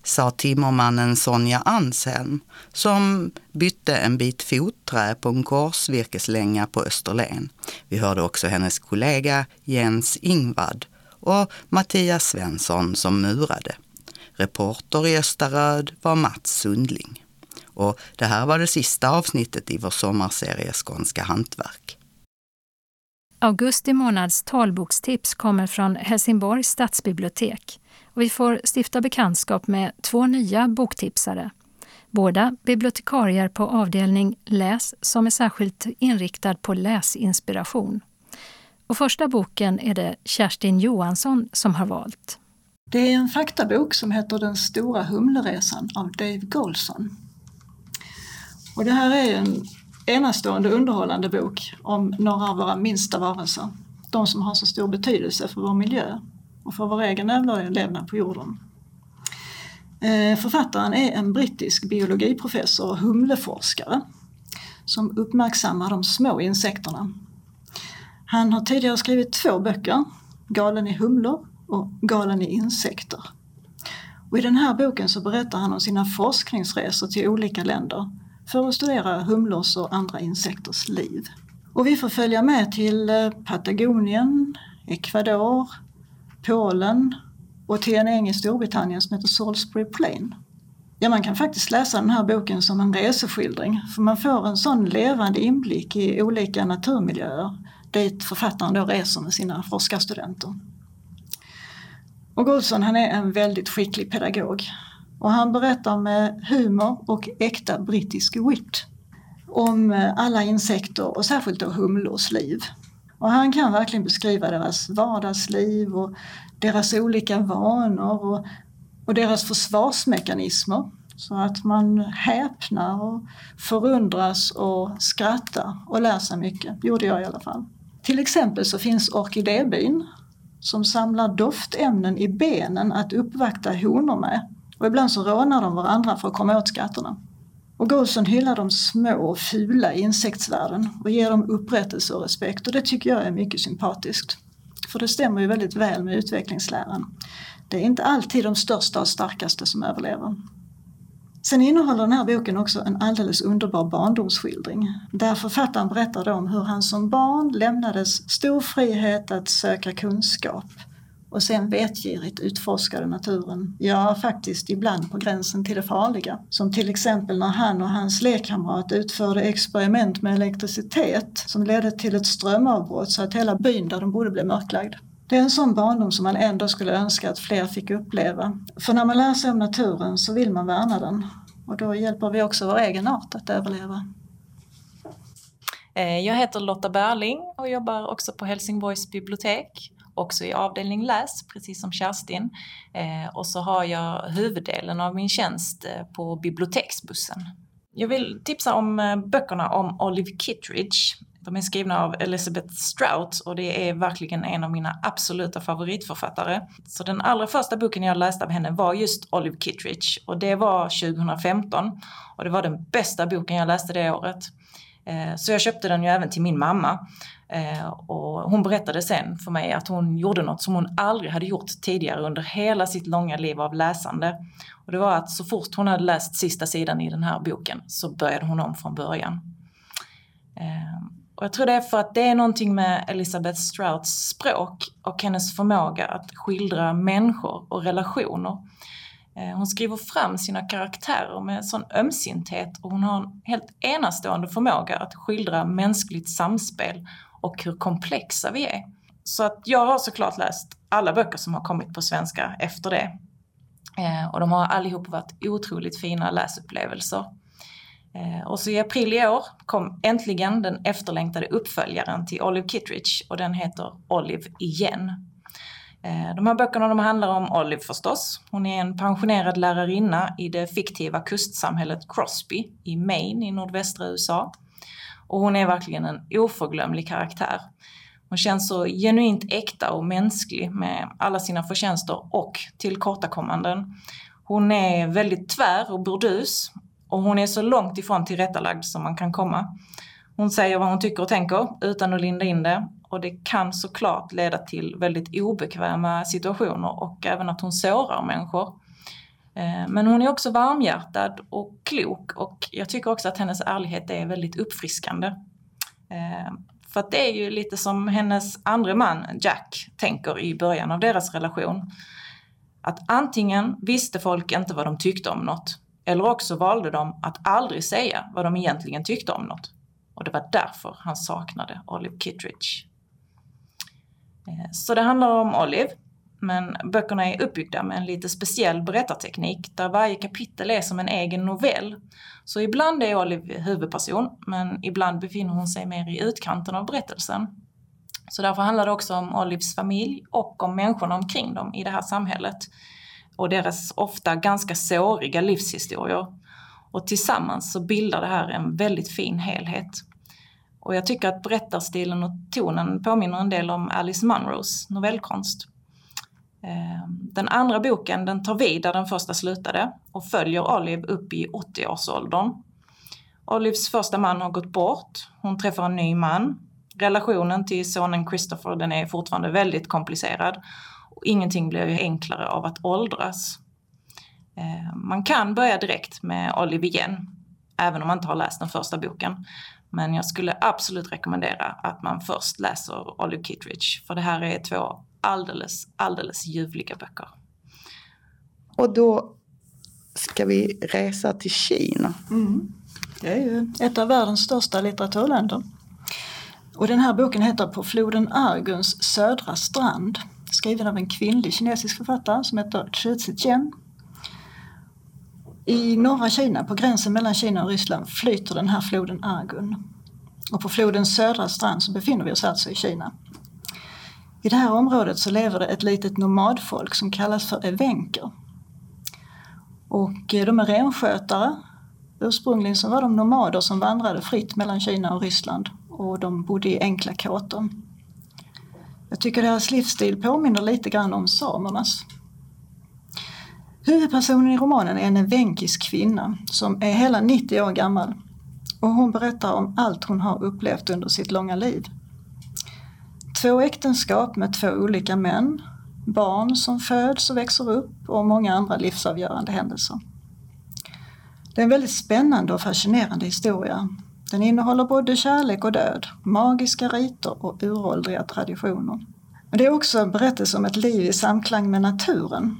sa timmermannen Sonja Anshelm som bytte en bit fotträ på en korsvirkeslänga på Österlen. Vi hörde också hennes kollega Jens Ingvad och Mattias Svensson som murade. Reporter i Östaröd var Mats Sundling. Och det här var det sista avsnittet i vår sommarserie Skånska hantverk. Augusti månads talbokstips kommer från Helsingborgs stadsbibliotek och vi får stifta bekantskap med två nya boktipsare. Båda bibliotekarier på avdelning Läs som är särskilt inriktad på läsinspiration. Och första boken är det Kerstin Johansson som har valt. Det är en faktabok som heter Den stora humleresan av Dave Golson. Och det här är en enastående underhållande bok om några av våra minsta varelser. De som har så stor betydelse för vår miljö och för vår egen överlevnad på jorden. Eh, författaren är en brittisk biologiprofessor och humleforskare som uppmärksammar de små insekterna. Han har tidigare skrivit två böcker, Galen i humlor och Galen i insekter. Och I den här boken så berättar han om sina forskningsresor till olika länder för att studera humlors och andra insekters liv. Och vi får följa med till eh, Patagonien, Ecuador, Polen och till en äng i Storbritannien som heter Salisbury Plain. Ja, man kan faktiskt läsa den här boken som en reseskildring för man får en sån levande inblick i olika naturmiljöer dit författaren då reser med sina forskarstudenter. Och Golson han är en väldigt skicklig pedagog och han berättar med eh, humor och äkta brittisk wit om eh, alla insekter och särskilt då humlors liv. Och han kan verkligen beskriva deras vardagsliv och deras olika vanor och, och deras försvarsmekanismer. Så att man häpnar och förundras och skrattar och lär sig mycket. gjorde jag i alla fall. Till exempel så finns orkidébyn som samlar doftämnen i benen att uppvakta honor med. Och ibland så rånar de varandra för att komma åt skatterna. Och Gosen hyllar de små och fula i insektsvärlden och ger dem upprättelse och respekt och det tycker jag är mycket sympatiskt. För det stämmer ju väldigt väl med utvecklingsläran. Det är inte alltid de största och starkaste som överlever. Sen innehåller den här boken också en alldeles underbar barndomsskildring där författaren berättar om hur han som barn lämnades stor frihet att söka kunskap och sen vetgirigt utforskade naturen. Ja, faktiskt ibland på gränsen till det farliga. Som till exempel när han och hans lekkamrat utförde experiment med elektricitet som ledde till ett strömavbrott så att hela byn där de bodde blev mörklagd. Det är en sån barndom som man ändå skulle önska att fler fick uppleva. För när man lär sig om naturen så vill man värna den och då hjälper vi också vår egen art att överleva. Eh, jag heter Lotta Berling och jobbar också på Helsingborgs bibliotek, också i avdelning läs, precis som Kerstin. Eh, och så har jag huvuddelen av min tjänst eh, på biblioteksbussen. Jag vill tipsa om eh, böckerna om Olive Kittredge. De är skrivna av Elizabeth Strout och det är verkligen en av mina absoluta favoritförfattare. Så den allra första boken jag läste av henne var just Olive Kittredge och det var 2015 och det var den bästa boken jag läste det året. Så jag köpte den ju även till min mamma. Eh, och hon berättade sen för mig att hon gjorde något som hon aldrig hade gjort tidigare under hela sitt långa liv av läsande. Och det var att så fort hon hade läst sista sidan i den här boken så började hon om från början. Eh, och jag tror det är för att det är någonting med Elisabeth Strouts språk och hennes förmåga att skildra människor och relationer eh, hon skriver fram sina karaktärer med sån ömsinthet och hon har en helt enastående förmåga att skildra mänskligt samspel och hur komplexa vi är. Så att jag har såklart läst alla böcker som har kommit på svenska efter det. Eh, och de har allihop varit otroligt fina läsupplevelser. Eh, och så i april i år kom äntligen den efterlängtade uppföljaren till Olive Kittredge och den heter Olive igen. Eh, de här böckerna de handlar om Olive förstås. Hon är en pensionerad lärarinna i det fiktiva kustsamhället Crosby i Maine i nordvästra USA. Och hon är verkligen en oförglömlig karaktär. Hon känns så genuint äkta och mänsklig med alla sina förtjänster och tillkortakommanden. Hon är väldigt tvär och burdus och hon är så långt ifrån tillrättalagd som man kan komma. Hon säger vad hon tycker och tänker utan att linda in det och det kan såklart leda till väldigt obekväma situationer och även att hon sårar människor. Eh, men hon är också varmhjärtad och klok och jag tycker också att hennes ärlighet är väldigt uppfriskande. Eh, för att det är ju lite som hennes andra man Jack tänker i början av deras relation. Att antingen visste folk inte vad de tyckte om något eller också valde de att aldrig säga vad de egentligen tyckte om något. Och det var därför han saknade Olive Kittredge. Eh, så det handlar om Olive, men böckerna är uppbyggda med en lite speciell berättarteknik där varje kapitel är som en egen novell. Så ibland är Olive huvudperson, men ibland befinner hon sig mer i utkanten av berättelsen. Så därför handlar det också om Olives familj och om människorna omkring dem i det här samhället och deras ofta ganska såriga livshistorier. Och tillsammans så bildar det här en väldigt fin helhet. Och jag tycker att berättarstilen och tonen påminner en del om Alice Munros novellkonst. Ehm, den andra boken den tar vid där den första slutade och följer Olive upp i 80-årsåldern. Olives första man har gått bort, hon träffar en ny man. Relationen till sonen Christopher den är fortfarande väldigt komplicerad och ingenting blir ju enklare av att åldras. Ehm, man kan börja direkt med Olive igen, även om man inte har läst den första boken. Men jag skulle absolut rekommendera att man först läser Olive Kittredge, för det här är två alldeles, alldeles ljuvliga böcker. Och då ska vi resa till Kina. Mm. Det är ju ett av världens största litteraturländer. Och den här boken heter På floden Arguns södra strand. Skriven av en kvinnlig kinesisk författare som heter Zhi Zijian i norra Kina, på gränsen mellan Kina och Ryssland, flyter den här floden Argun. Och på flodens södra strand så befinner vi oss alltså i Kina. I det här området så lever det ett litet nomadfolk som kallas för evenker. Och eh, de är renskötare. Ursprungligen så var de nomader som vandrade fritt mellan Kina och Ryssland och de bodde i enkla kåtor. Jag tycker deras livsstil påminner lite grann om samernas. Huvudpersonen i romanen är en evenkisk kvinna som är hela 90 år gammal och hon berättar om allt hon har upplevt under sitt långa liv. Två äktenskap med två olika män, barn som föds och växer upp och många andra livsavgörande händelser. Det är en väldigt spännande och fascinerande historia. Den innehåller både kärlek och död, magiska riter och uråldriga traditioner. Men det är också en berättelse om ett liv i samklang med naturen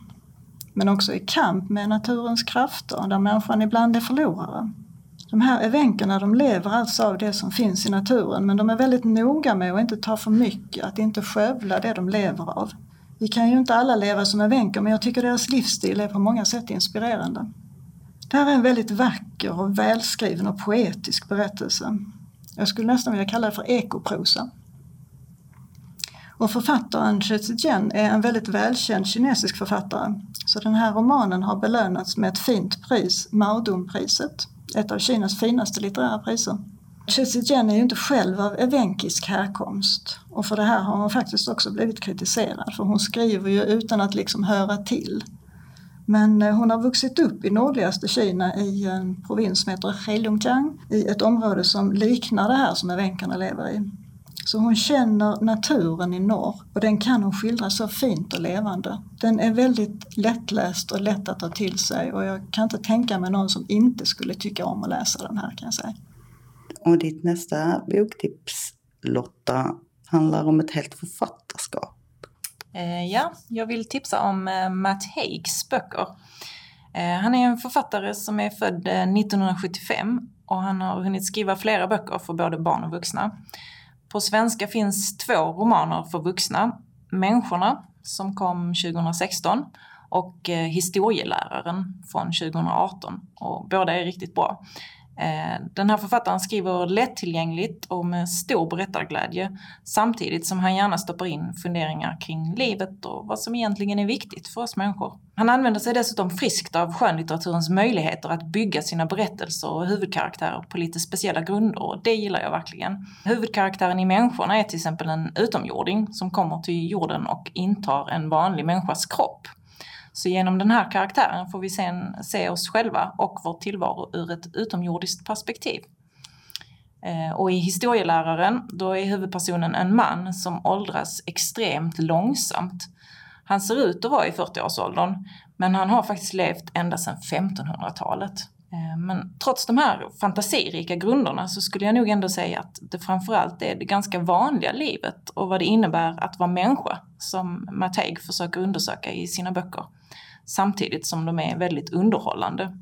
men också i kamp med naturens krafter där människan ibland är förlorare. De här evenkerna de lever alltså av det som finns i naturen men de är väldigt noga med att inte ta för mycket, att inte skövla det de lever av. Vi kan ju inte alla leva som evenker men jag tycker deras livsstil är på många sätt inspirerande. Det här är en väldigt vacker och välskriven och poetisk berättelse. Jag skulle nästan vilja kalla det för ekoprosa. Och författaren Che Zijian är en väldigt välkänd kinesisk författare. Så den här romanen har belönats med ett fint pris, Maodong-priset, ett av Kinas finaste litterära priser. Che Zijian är ju inte själv av evenkisk härkomst och för det här har hon faktiskt också blivit kritiserad för hon skriver ju utan att liksom höra till. Men eh, hon har vuxit upp i nordligaste Kina i en provins som heter Heilongjiang i ett område som liknar det här som evenkerna lever i. Så hon känner naturen i norr och den kan hon skildra så fint och levande. Den är väldigt lättläst och lätt att ta till sig och jag kan inte tänka mig någon som inte skulle tycka om att läsa den här kan jag säga. Och ditt nästa boktips Lotta handlar om ett helt författarskap. Eh, ja, jag vill tipsa om eh, Matt Haigs böcker. Eh, han är en författare som är född 1975 och han har hunnit skriva flera böcker för både barn och vuxna. På svenska finns två romaner för vuxna. Människorna, som kom 2016 och eh, Historieläraren från 2018. Och båda är riktigt bra. Eh, den här författaren skriver lättillgängligt och med stor berättarglädje samtidigt som han gärna stoppar in funderingar kring livet och vad som egentligen är viktigt för oss människor. Han använder sig dessutom friskt av skönlitteraturens möjligheter att bygga sina berättelser och huvudkaraktärer på lite speciella grunder och det gillar jag verkligen. Huvudkaraktären i Människorna är till exempel en utomjording som kommer till jorden och intar en vanlig människas kropp. Så genom den här karaktären får vi sen se oss själva och vår tillvaro ur ett utomjordiskt perspektiv. Eh, och i historieläraren, då är huvudpersonen en man som åldras extremt långsamt. Han ser ut att vara i 40-årsåldern, men han har faktiskt levt ända sedan 1500-talet. Eh, men trots de här fantasirika grunderna så skulle jag nog ändå säga att det framförallt är det ganska vanliga livet och vad det innebär att vara människa som Matteig försöker undersöka i sina böcker samtidigt som de är väldigt underhållande.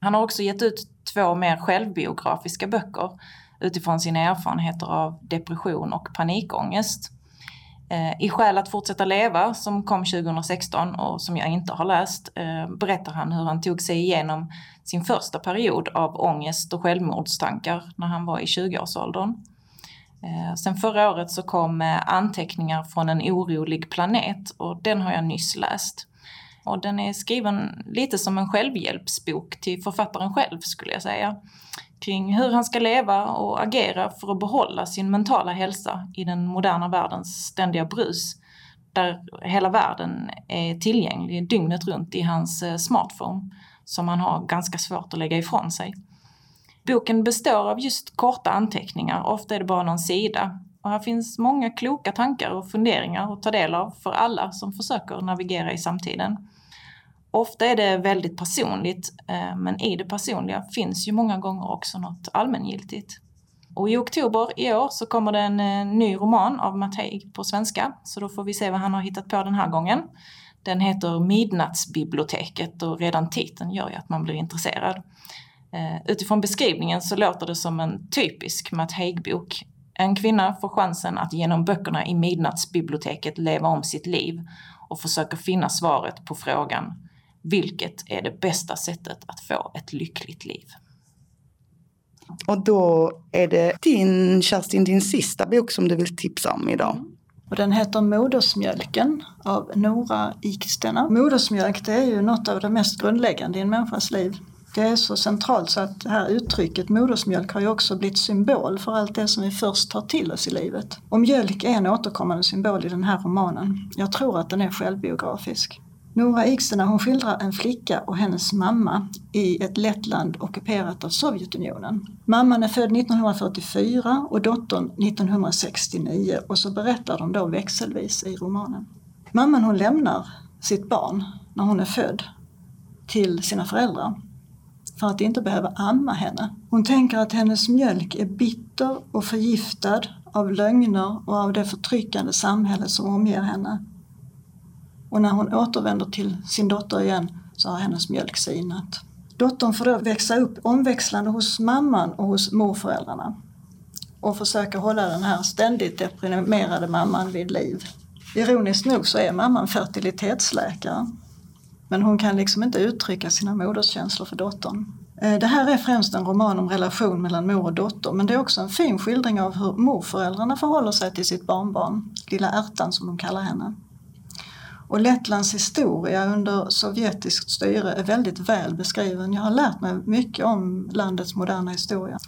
Han har också gett ut två mer självbiografiska böcker utifrån sina erfarenheter av depression och panikångest. Eh, I Skäl att fortsätta leva, som kom 2016 och som jag inte har läst, eh, berättar han hur han tog sig igenom sin första period av ångest och självmordstankar när han var i 20-årsåldern. Eh, sen förra året så kom Anteckningar från en orolig planet och den har jag nyss läst. Och den är skriven lite som en självhjälpsbok till författaren själv skulle jag säga. Kring hur han ska leva och agera för att behålla sin mentala hälsa i den moderna världens ständiga brus. Där hela världen är tillgänglig dygnet runt i hans eh, smartphone som han har ganska svårt att lägga ifrån sig. Boken består av just korta anteckningar, ofta är det bara någon sida. Och här finns många kloka tankar och funderingar att ta del av för alla som försöker navigera i samtiden. Ofta är det väldigt personligt, eh, men i det personliga finns ju många gånger också något allmängiltigt. Och i oktober i år så kommer det en eh, ny roman av Mattei på svenska, så då får vi se vad han har hittat på den här gången. Den heter Midnattsbiblioteket och redan titeln gör ju att man blir intresserad. Eh, utifrån beskrivningen så låter det som en typisk Matt Haig-bok. En kvinna får chansen att genom böckerna i Midnattsbiblioteket leva om sitt liv och försöker finna svaret på frågan vilket är det bästa sättet att få ett lyckligt liv? Och då är det din, Kerstin, din sista bok som du vill tipsa om idag. Och den heter Modersmjölken av Nora Ikstena. Modersmjölk det är ju något av det mest grundläggande i en människas liv. Det är så centralt så att det här uttrycket modersmjölk har ju också blivit symbol för allt det som vi först tar till oss i livet. Och mjölk är en återkommande symbol i den här romanen. Jag tror att den är självbiografisk. Nora Ikstena hon skildrar en flicka och hennes mamma i ett Lettland ockuperat av Sovjetunionen. Mamman är född 1944 och dottern 1969 och så berättar de då växelvis i romanen. Mamman hon lämnar sitt barn när hon är född till sina föräldrar för att inte behöva amma henne. Hon tänker att hennes mjölk är bitter och förgiftad av lögner och av det förtryckande samhälle som omger henne. Och när hon återvänder till sin dotter igen så har hennes mjölk sinat. Dottern får då växa upp omväxlande hos mamman och hos morföräldrarna och försöker hålla den här ständigt deprimerade mamman vid liv. Ironiskt nog så är mamman fertilitetsläkare men hon kan liksom inte uttrycka sina moderskänslor för dottern. Eh, det här är främst en roman om relation mellan mor och dotter men det är också en fin skildring av hur morföräldrarna förhåller sig till sitt barnbarn, lilla ärtan som de kallar henne. Och Lettlands historia under sovjetiskt styre är väldigt väl beskriven. Jag har lärt mig mycket om landets moderna historia.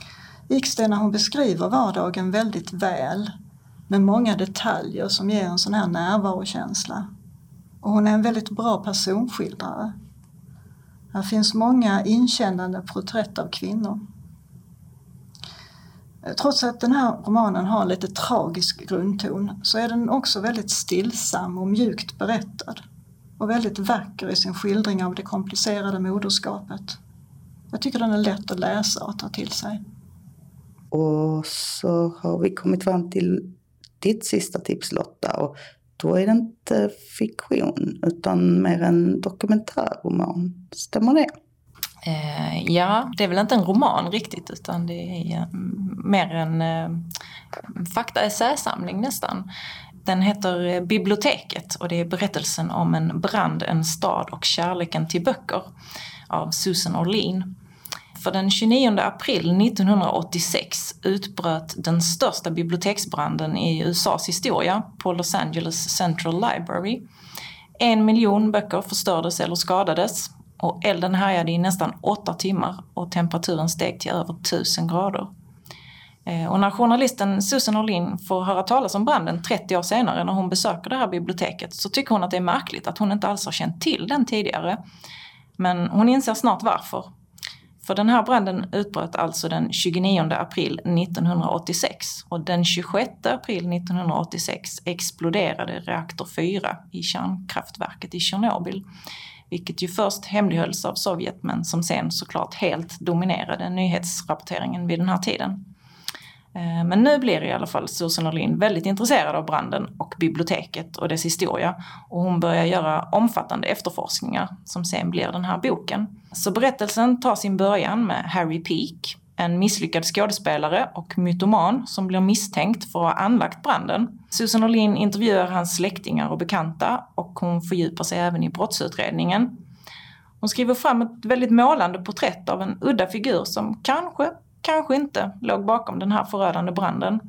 Ikstena hon beskriver vardagen väldigt väl med många detaljer som ger en sån här närvarokänsla. Och hon är en väldigt bra personskildrare. Här finns många inkännande porträtt av kvinnor. Eh, trots att den här romanen har lite tragisk grundton så är den också väldigt stillsam och mjukt berättad och väldigt vacker i sin skildring av det komplicerade moderskapet. Jag tycker den är lätt att läsa och ta till sig. Och så har vi kommit fram till ditt sista tips Lotta och då är det inte fiktion utan mer en dokumentärroman. Stämmer det? Eh, ja, det är väl inte en roman riktigt utan det är eh, mer en eh, faktaessäsamling nästan. Den heter eh, Biblioteket och det är berättelsen om en brand, en stad och kärleken till böcker av Susan Orlin. För den 29 april 1986 utbröt den största biblioteksbranden i USAs historia på Los Angeles Central Library. En miljon böcker förstördes eller skadades och elden härjade i nästan åtta timmar och temperaturen steg till över 1000 grader. Eh, och när journalisten Susan Orlin får höra talas om branden 30 år senare när hon besöker det här biblioteket så tycker hon att det är märkligt att hon inte alls har känt till den tidigare. Men hon inser snart varför. För den här branden utbröt alltså den 29 april 1986 och den 26 april 1986 exploderade reaktor 4 i kärnkraftverket i Tjernobyl. Vilket ju först hemlighölls av Sovjet men som sen såklart helt dominerade nyhetsrapporteringen vid den här tiden. Eh, men nu blir i alla fall Susan Orlin väldigt intresserad av branden och biblioteket och dess historia. Och hon börjar göra omfattande efterforskningar som sen blir den här boken. Så berättelsen tar sin början med Harry Peak, en misslyckad skådespelare och mytoman som blir misstänkt för att ha anlagt branden. Susan Orlin intervjuar hans släktingar och bekanta och hon fördjupar sig även i brottsutredningen. Hon skriver fram ett väldigt målande porträtt av en udda figur som kanske kanske inte låg bakom den här förödande branden.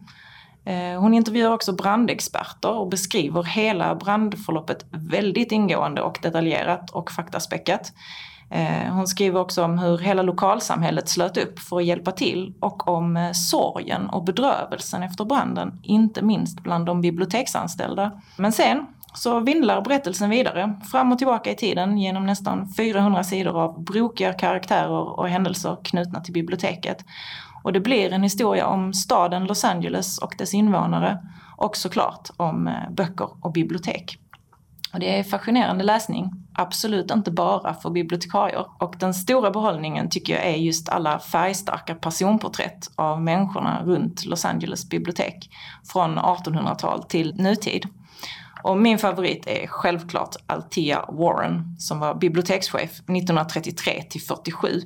Eh, hon intervjuar också brandexperter och beskriver hela brandförloppet väldigt ingående och detaljerat och faktaspäckat. Eh, hon skriver också om hur hela lokalsamhället slöt upp för att hjälpa till och om eh, sorgen och bedrövelsen efter branden, inte minst bland de biblioteksanställda. Men sen så vindlar berättelsen vidare, fram och tillbaka i tiden genom nästan 400 sidor av brokiga karaktärer och händelser knutna till biblioteket. Och det blir en historia om staden Los Angeles och dess invånare och såklart om eh, böcker och bibliotek. Och det är fascinerande läsning, absolut inte bara för bibliotekarier. Och den stora behållningen tycker jag är just alla färgstarka personporträtt av människorna runt Los Angeles bibliotek från 1800-tal till nutid. Och min favorit är självklart Althea Warren som var bibliotekschef 1933 till 47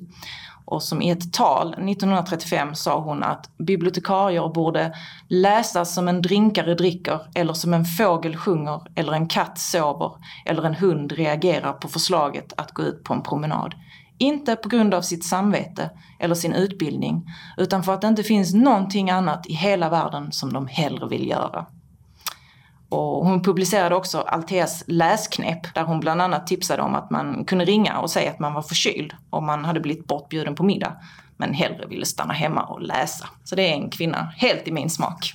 och som i ett tal 1935 sa hon att bibliotekarier borde läsa som en drinkare dricker eller som en fågel sjunger eller en katt sover eller en hund reagerar på förslaget att gå ut på en promenad. Inte på grund av sitt samvete eller sin utbildning utan för att det inte finns någonting annat i hela världen som de hellre vill göra. Och hon publicerade också Alteas läsknep där hon bland annat tipsade om att man kunde ringa och säga att man var förkyld om man hade blivit bortbjuden på middag men hellre ville stanna hemma och läsa. Så det är en kvinna helt i min smak.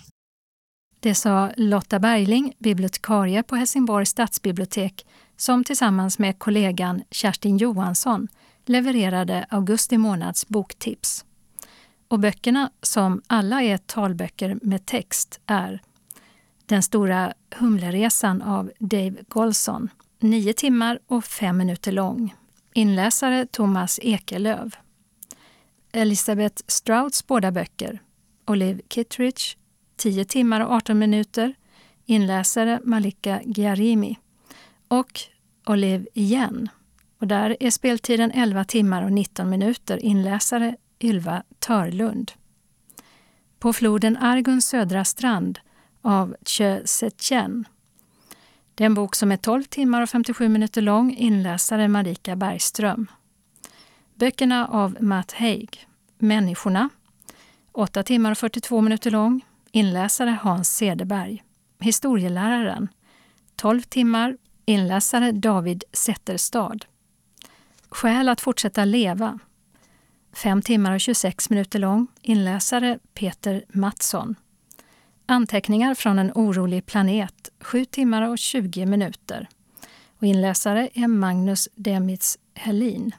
Det sa Lotta Bergling, bibliotekarie på Helsingborgs stadsbibliotek som tillsammans med kollegan Kerstin Johansson levererade augusti månads boktips. Och böckerna, som alla är talböcker med text, är den stora Humleresan av Dave Golson. Nio timmar och fem minuter lång. Inläsare Thomas Ekelöv. Elisabeth Strouds båda böcker. Olive Kittredge, 10 timmar och 18 minuter. Inläsare Malika Giarimi. Och Olive igen, Och där är speltiden 11 timmar och 19 minuter. Inläsare Ylva Törlund. På floden Arguns södra strand av Che Setjen. Det är en bok som är 12 timmar och 57 minuter lång. Inläsare Marika Bergström. Böckerna av Matt Haig. Människorna. 8 timmar och 42 minuter lång. Inläsare Hans Cederberg. Historieläraren. 12 timmar. Inläsare David Zetterstad. Skäl att fortsätta leva. 5 timmar och 26 minuter lång. Inläsare Peter Mattsson. Anteckningar från en orolig planet. 7 timmar och 20 minuter. Och inläsare är Magnus Demitz Helin.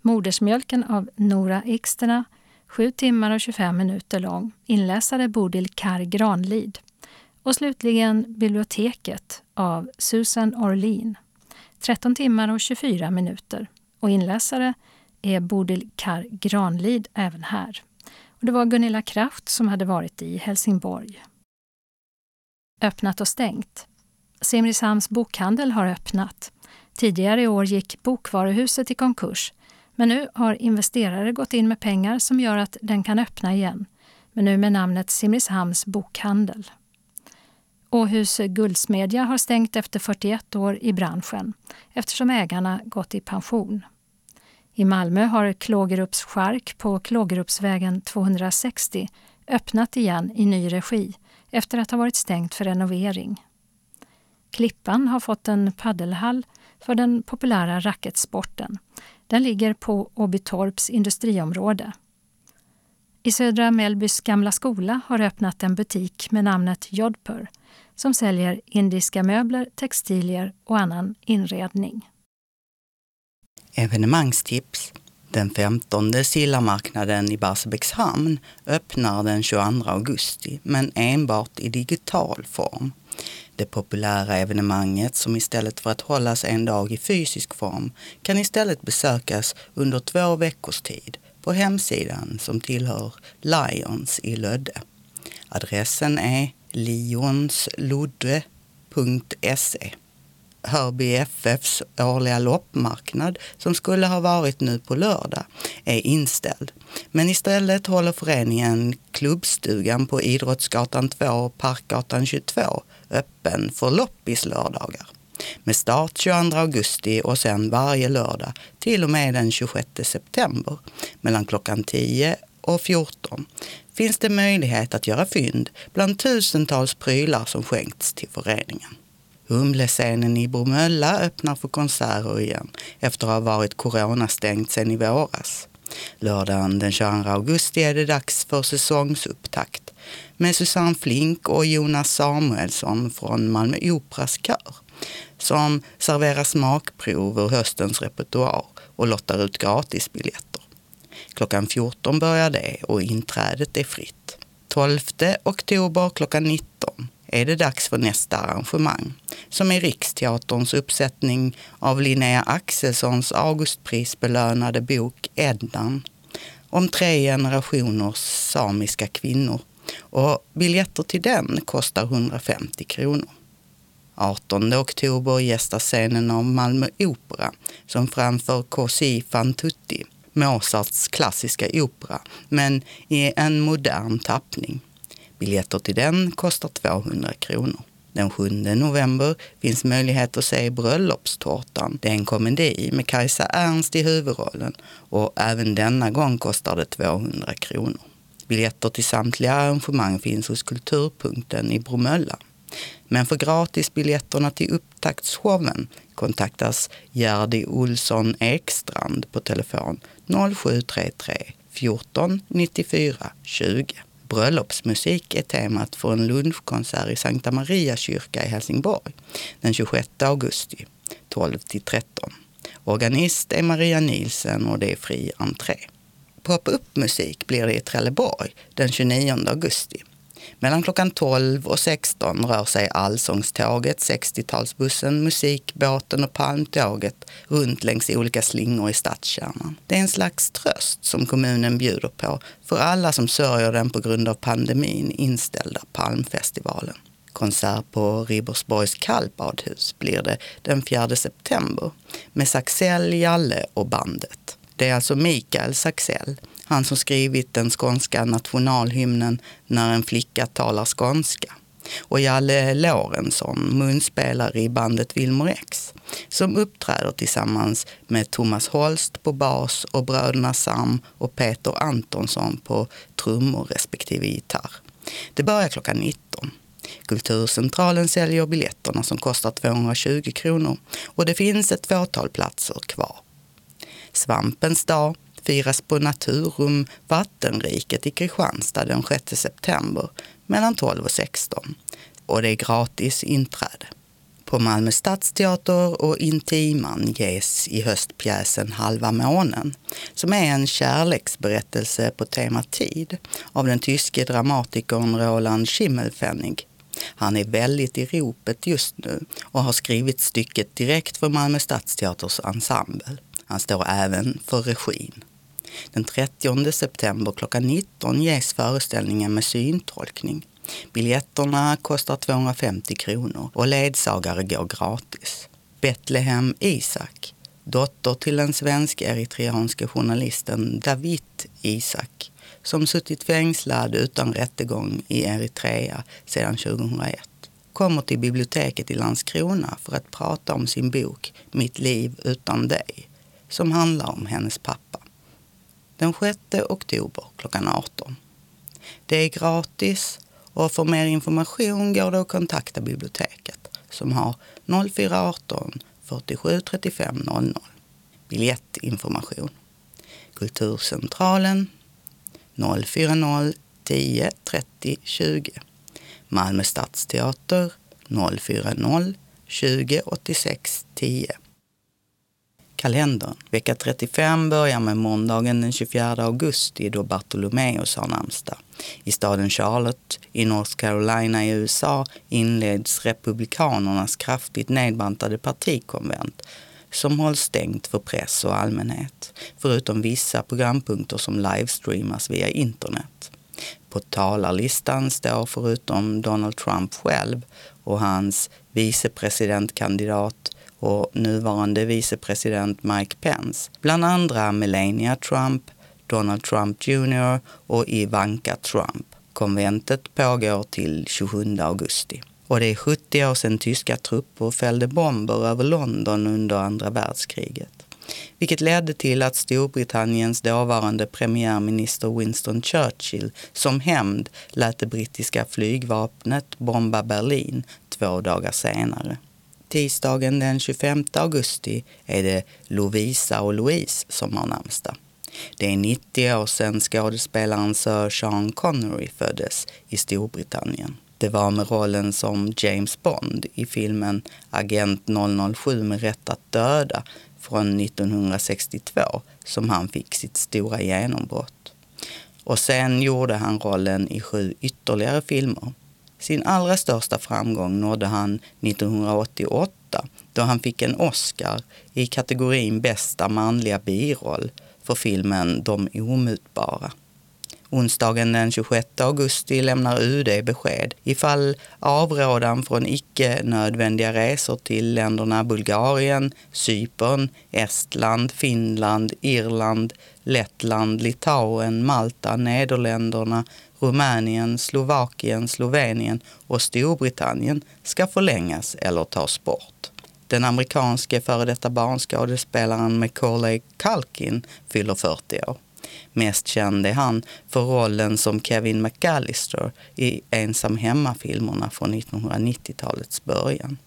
Modersmjölken av Nora Ikstena. 7 timmar och 25 minuter lång. Inläsare Bodil Kar Granlid. Och slutligen Biblioteket av Susan Orlin. 13 timmar och 24 minuter. Och inläsare är Bodil Kar Granlid även här. Och det var Gunilla Kraft som hade varit i Helsingborg. Öppnat och stängt. Simrishamns bokhandel har öppnat. Tidigare i år gick Bokvaruhuset i konkurs men nu har investerare gått in med pengar som gör att den kan öppna igen, men nu med namnet Simrishamns bokhandel. Åhus Guldsmedja har stängt efter 41 år i branschen eftersom ägarna gått i pension. I Malmö har Klågerups chark på Klågerupsvägen 260 öppnat igen i ny regi efter att ha varit stängt för renovering. Klippan har fått en paddelhall för den populära racketsporten. Den ligger på Åbytorps industriområde. I Södra Mellbys gamla skola har öppnat en butik med namnet Jodhpur som säljer indiska möbler, textilier och annan inredning. Evenemangstips. Den 15 Sillamarknaden i Barsebäckshamn öppnar den 22 augusti, men enbart i digital form. Det populära evenemanget som istället för att hållas en dag i fysisk form kan istället besökas under två veckors tid på hemsidan som tillhör Lions i Lödde. Adressen är lionslodde.se. Hörby FFs årliga loppmarknad som skulle ha varit nu på lördag är inställd. Men istället håller föreningen Klubbstugan på Idrottsgatan 2 och Parkgatan 22 öppen för loppis lördagar. Med start 22 augusti och sen varje lördag till och med den 26 september mellan klockan 10 och 14 finns det möjlighet att göra fynd bland tusentals prylar som skänkts till föreningen. Humlescenen i Bromölla öppnar för konserter igen efter att ha varit coronastängt sedan i våras. Lördagen den 22 augusti är det dags för säsongsupptakt med Susanne Flink och Jonas Samuelsson från Malmö Operas kör som serverar smakprov ur höstens repertoar och lottar ut gratisbiljetter. Klockan 14 börjar det och inträdet är fritt. 12 oktober klockan 19 är det dags för nästa arrangemang som är Riksteaterns uppsättning av Linnea Axelssons Augustprisbelönade bok Eddan om tre generationers samiska kvinnor och biljetter till den kostar 150 kronor. 18 oktober gästar scenen av Malmö Opera som framför Cosi fan tutti, Mozarts klassiska opera, men i en modern tappning. Biljetter till den kostar 200 kronor. Den 7 november finns möjlighet att se Bröllopstårtan. Det är en komedi med Kajsa Ernst i huvudrollen och även denna gång kostar det 200 kronor. Biljetter till samtliga arrangemang finns hos Kulturpunkten i Bromölla. Men för gratisbiljetterna till upptaktsshowen kontaktas Gerdi Olsson Ekstrand på telefon 0733 14 94 20. Bröllopsmusik är temat för en lunchkonsert i Sankta Maria kyrka i Helsingborg den 26 augusti 12 till 13. Organist är Maria Nielsen och det är fri entré. Pop-up-musik blir det i Trelleborg den 29 augusti. Mellan klockan 12 och 16 rör sig Allsångståget, 60-talsbussen, musikbåten och palmtåget runt längs olika slingor i stadskärnan. Det är en slags tröst som kommunen bjuder på för alla som sörjer den på grund av pandemin inställda Palmfestivalen. Konsert på Ribersborgs kallbadhus blir det den 4 september med Saxell, Jalle och bandet. Det är alltså Mikael Saxell, han som skrivit den skånska nationalhymnen När en flicka talar skånska och Jalle Lorentzon, munspelare i bandet Wilmer X, som uppträder tillsammans med Thomas Holst på bas och bröderna Sam och Peter Antonsson på trummor respektive gitarr. Det börjar klockan 19. Kulturcentralen säljer biljetterna som kostar 220 kronor och det finns ett fåtal platser kvar. Svampens dag firas på Naturum Vattenriket i Kristianstad den 6 september mellan 12 och 16 och det är gratis inträde. På Malmö stadsteater och Intiman ges i höst pjäsen Halva månen som är en kärleksberättelse på tema tid av den tyske dramatikern Roland Schimmelfennig. Han är väldigt i ropet just nu och har skrivit stycket direkt för Malmö stadsteaters ensemble. Han står även för regin. Den 30 september klockan 19 ges föreställningen med syntolkning. Biljetterna kostar 250 kronor och ledsagare går gratis. Betlehem Isak, dotter till den svensk-eritreanske journalisten David Isak, som suttit fängslad utan rättegång i Eritrea sedan 2001 kommer till biblioteket i Landskrona för att prata om sin bok Mitt liv utan dig, som handlar om hennes pappa. Den 6 oktober klockan 18. Det är gratis och för mer information går det att kontakta biblioteket som har 0418 47 35 00. Biljettinformation. Kulturcentralen 040 10 30 20. Malmö stadsteater 040 20 86 10 kalendern. Vecka 35 börjar med måndagen den 24 augusti då Bartolomeus har namnsdag. I staden Charlotte i North Carolina i USA inleds Republikanernas kraftigt nedbantade partikonvent som hålls stängt för press och allmänhet, förutom vissa programpunkter som livestreamas via internet. På talarlistan står förutom Donald Trump själv och hans vicepresidentkandidat och nuvarande vicepresident Mike Pence. Bland andra Melania Trump, Donald Trump Jr och Ivanka Trump. Konventet pågår till 27 augusti. Och det är 70 år sedan tyska trupper fällde bomber över London under andra världskriget. Vilket ledde till att Storbritanniens dåvarande premiärminister Winston Churchill som hämnd lät det brittiska flygvapnet bomba Berlin två dagar senare. Tisdagen den 25 augusti är det Lovisa och Louise som har namnsdag. Det är 90 år sedan skådespelaren Sir Sean Connery föddes i Storbritannien. Det var med rollen som James Bond i filmen Agent 007 med rätt att döda från 1962 som han fick sitt stora genombrott. Och sen gjorde han rollen i sju ytterligare filmer. Sin allra största framgång nådde han 1988 då han fick en Oscar i kategorin bästa manliga biroll för filmen De omutbara. Onsdagen den 26 augusti lämnar UD besked ifall avrådan från icke nödvändiga resor till länderna Bulgarien, Cypern, Estland, Finland, Irland, Lettland, Litauen, Malta, Nederländerna, Rumänien, Slovakien, Slovenien och Storbritannien ska förlängas eller tas bort. Den amerikanske före detta barnskådespelaren Macaulay Culkin fyller 40 år. Mest känd är han för rollen som Kevin McAllister i Ensam hemma-filmerna från 1990-talets början.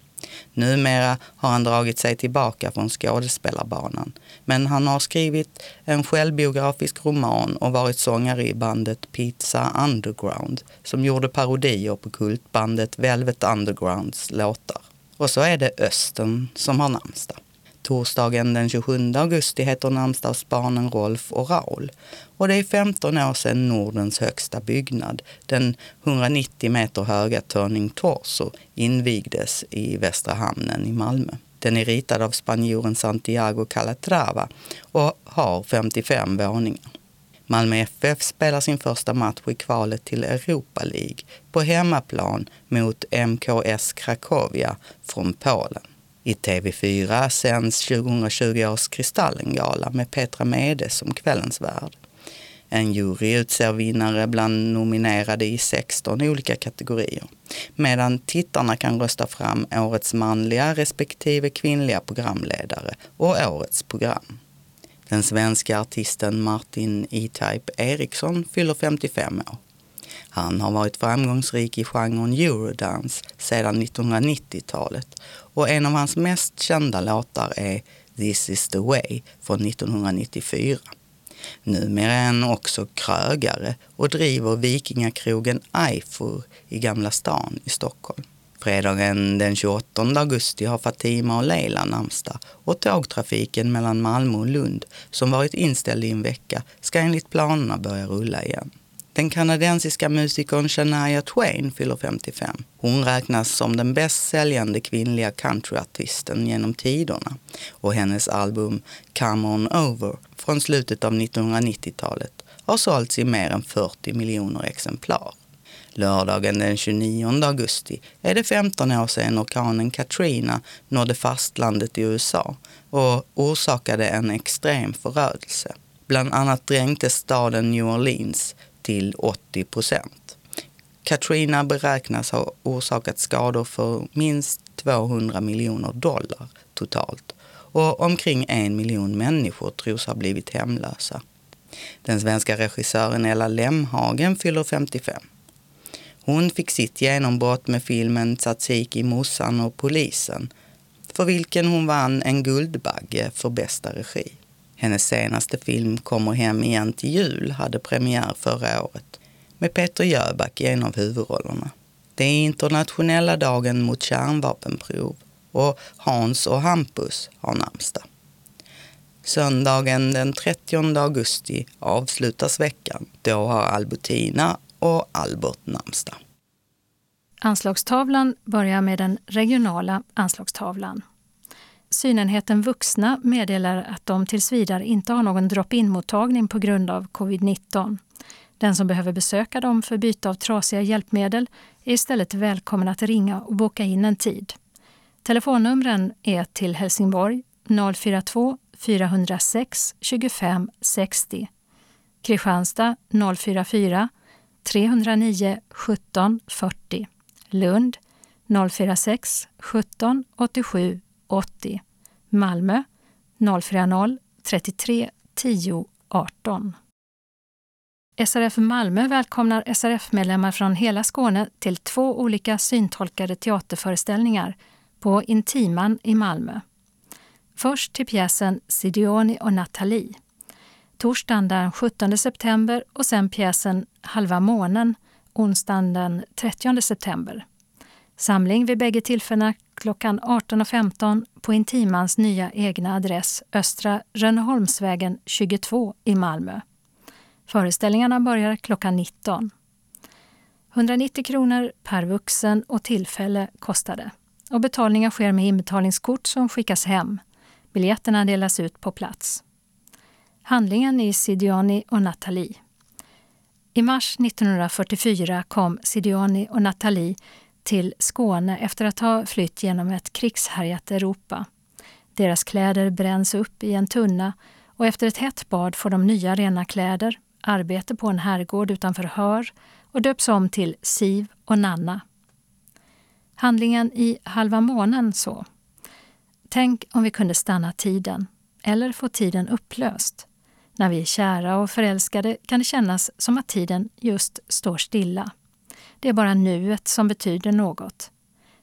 Numera har han dragit sig tillbaka från skådespelarbanan. Men han har skrivit en självbiografisk roman och varit sångare i bandet Pizza Underground som gjorde parodier på kultbandet Velvet Undergrounds låtar. Och så är det Östen som har namnsdag. Torsdagen den 27 augusti heter namnsdagsbarnen Rolf och Raul. Och det är 15 år sedan Nordens högsta byggnad, den 190 meter höga Turning Torso, invigdes i Västra hamnen i Malmö. Den är ritad av spanjoren Santiago Calatrava och har 55 våningar. Malmö FF spelar sin första match i kvalet till Europa League på hemmaplan mot MKS Krakowia från Polen. I TV4 sänds 2020 års Kristallengala med Petra Mede som kvällens värd. En jury utser vinnare bland nominerade i 16 olika kategorier. Medan tittarna kan rösta fram årets manliga respektive kvinnliga programledare och årets program. Den svenska artisten Martin E-Type Eriksson fyller 55 år. Han har varit framgångsrik i genren eurodance sedan 1990-talet och en av hans mest kända låtar är This is the way från 1994. Numera är han också krögare och driver vikingakrogen Eifur i Gamla stan i Stockholm. Fredagen den 28 augusti har Fatima och Leila namnsdag och tågtrafiken mellan Malmö och Lund, som varit inställd i en vecka, ska enligt planerna börja rulla igen. Den kanadensiska musikern Shania Twain fyller 55. Hon räknas som den bäst säljande kvinnliga countryartisten genom tiderna och hennes album Come On Over från slutet av 1990-talet har sålts i mer än 40 miljoner exemplar. Lördagen den 29 augusti är det 15 år sedan orkanen Katrina nådde fastlandet i USA och orsakade en extrem förödelse. Bland annat dränktes staden New Orleans till 80 procent. Katrina beräknas ha orsakat skador för minst 200 miljoner dollar totalt och omkring en miljon människor tros ha blivit hemlösa. Den svenska regissören Ella Lemhagen fyller 55. Hon fick sitt genombrott med filmen Tsatsiki, Mossan och polisen för vilken hon vann en Guldbagge för bästa regi. Hennes senaste film Kommer hem igen till jul hade premiär förra året med Peter Jöback i en av huvudrollerna. Det är internationella dagen mot kärnvapenprov och Hans och Hampus har namnsdag. Söndagen den 30 augusti avslutas veckan. Då har Albertina och Albert namnsdag. Anslagstavlan börjar med den regionala anslagstavlan. Synenheten Vuxna meddelar att de tills vidare inte har någon drop-in-mottagning på grund av covid-19. Den som behöver besöka dem för byte av trasiga hjälpmedel är istället välkommen att ringa och boka in en tid. Telefonnumren är till Helsingborg 042 406 25 60. Kristianstad 044 309 17 40. Lund 046 17 87 80. Malmö 040 33 10 18. SRF Malmö välkomnar SRF-medlemmar från hela Skåne till två olika syntolkade teaterföreställningar på Intiman i Malmö. Först till pjäsen Sidioni och Nathalie. Torsdagen den 17 september och sen pjäsen Halva månen onsdagen den 30 september. Samling vid bägge tillfällena klockan 18.15 på Intimans nya egna adress Östra Rönneholmsvägen 22 i Malmö. Föreställningarna börjar klockan 19. 190 kronor per vuxen och tillfälle kostar det. Och betalningen sker med inbetalningskort som skickas hem. Biljetterna delas ut på plats. Handlingen i Sidiani och Nathalie. I mars 1944 kom Sidiani och Nathalie till Skåne efter att ha flytt genom ett krigshärjat Europa. Deras kläder bränns upp i en tunna och efter ett hett bad får de nya rena kläder, arbete på en herrgård utanför Hör och döps om till Siv och Nanna. Handlingen i Halva månen så. Tänk om vi kunde stanna tiden, eller få tiden upplöst. När vi är kära och förälskade kan det kännas som att tiden just står stilla. Det är bara nuet som betyder något.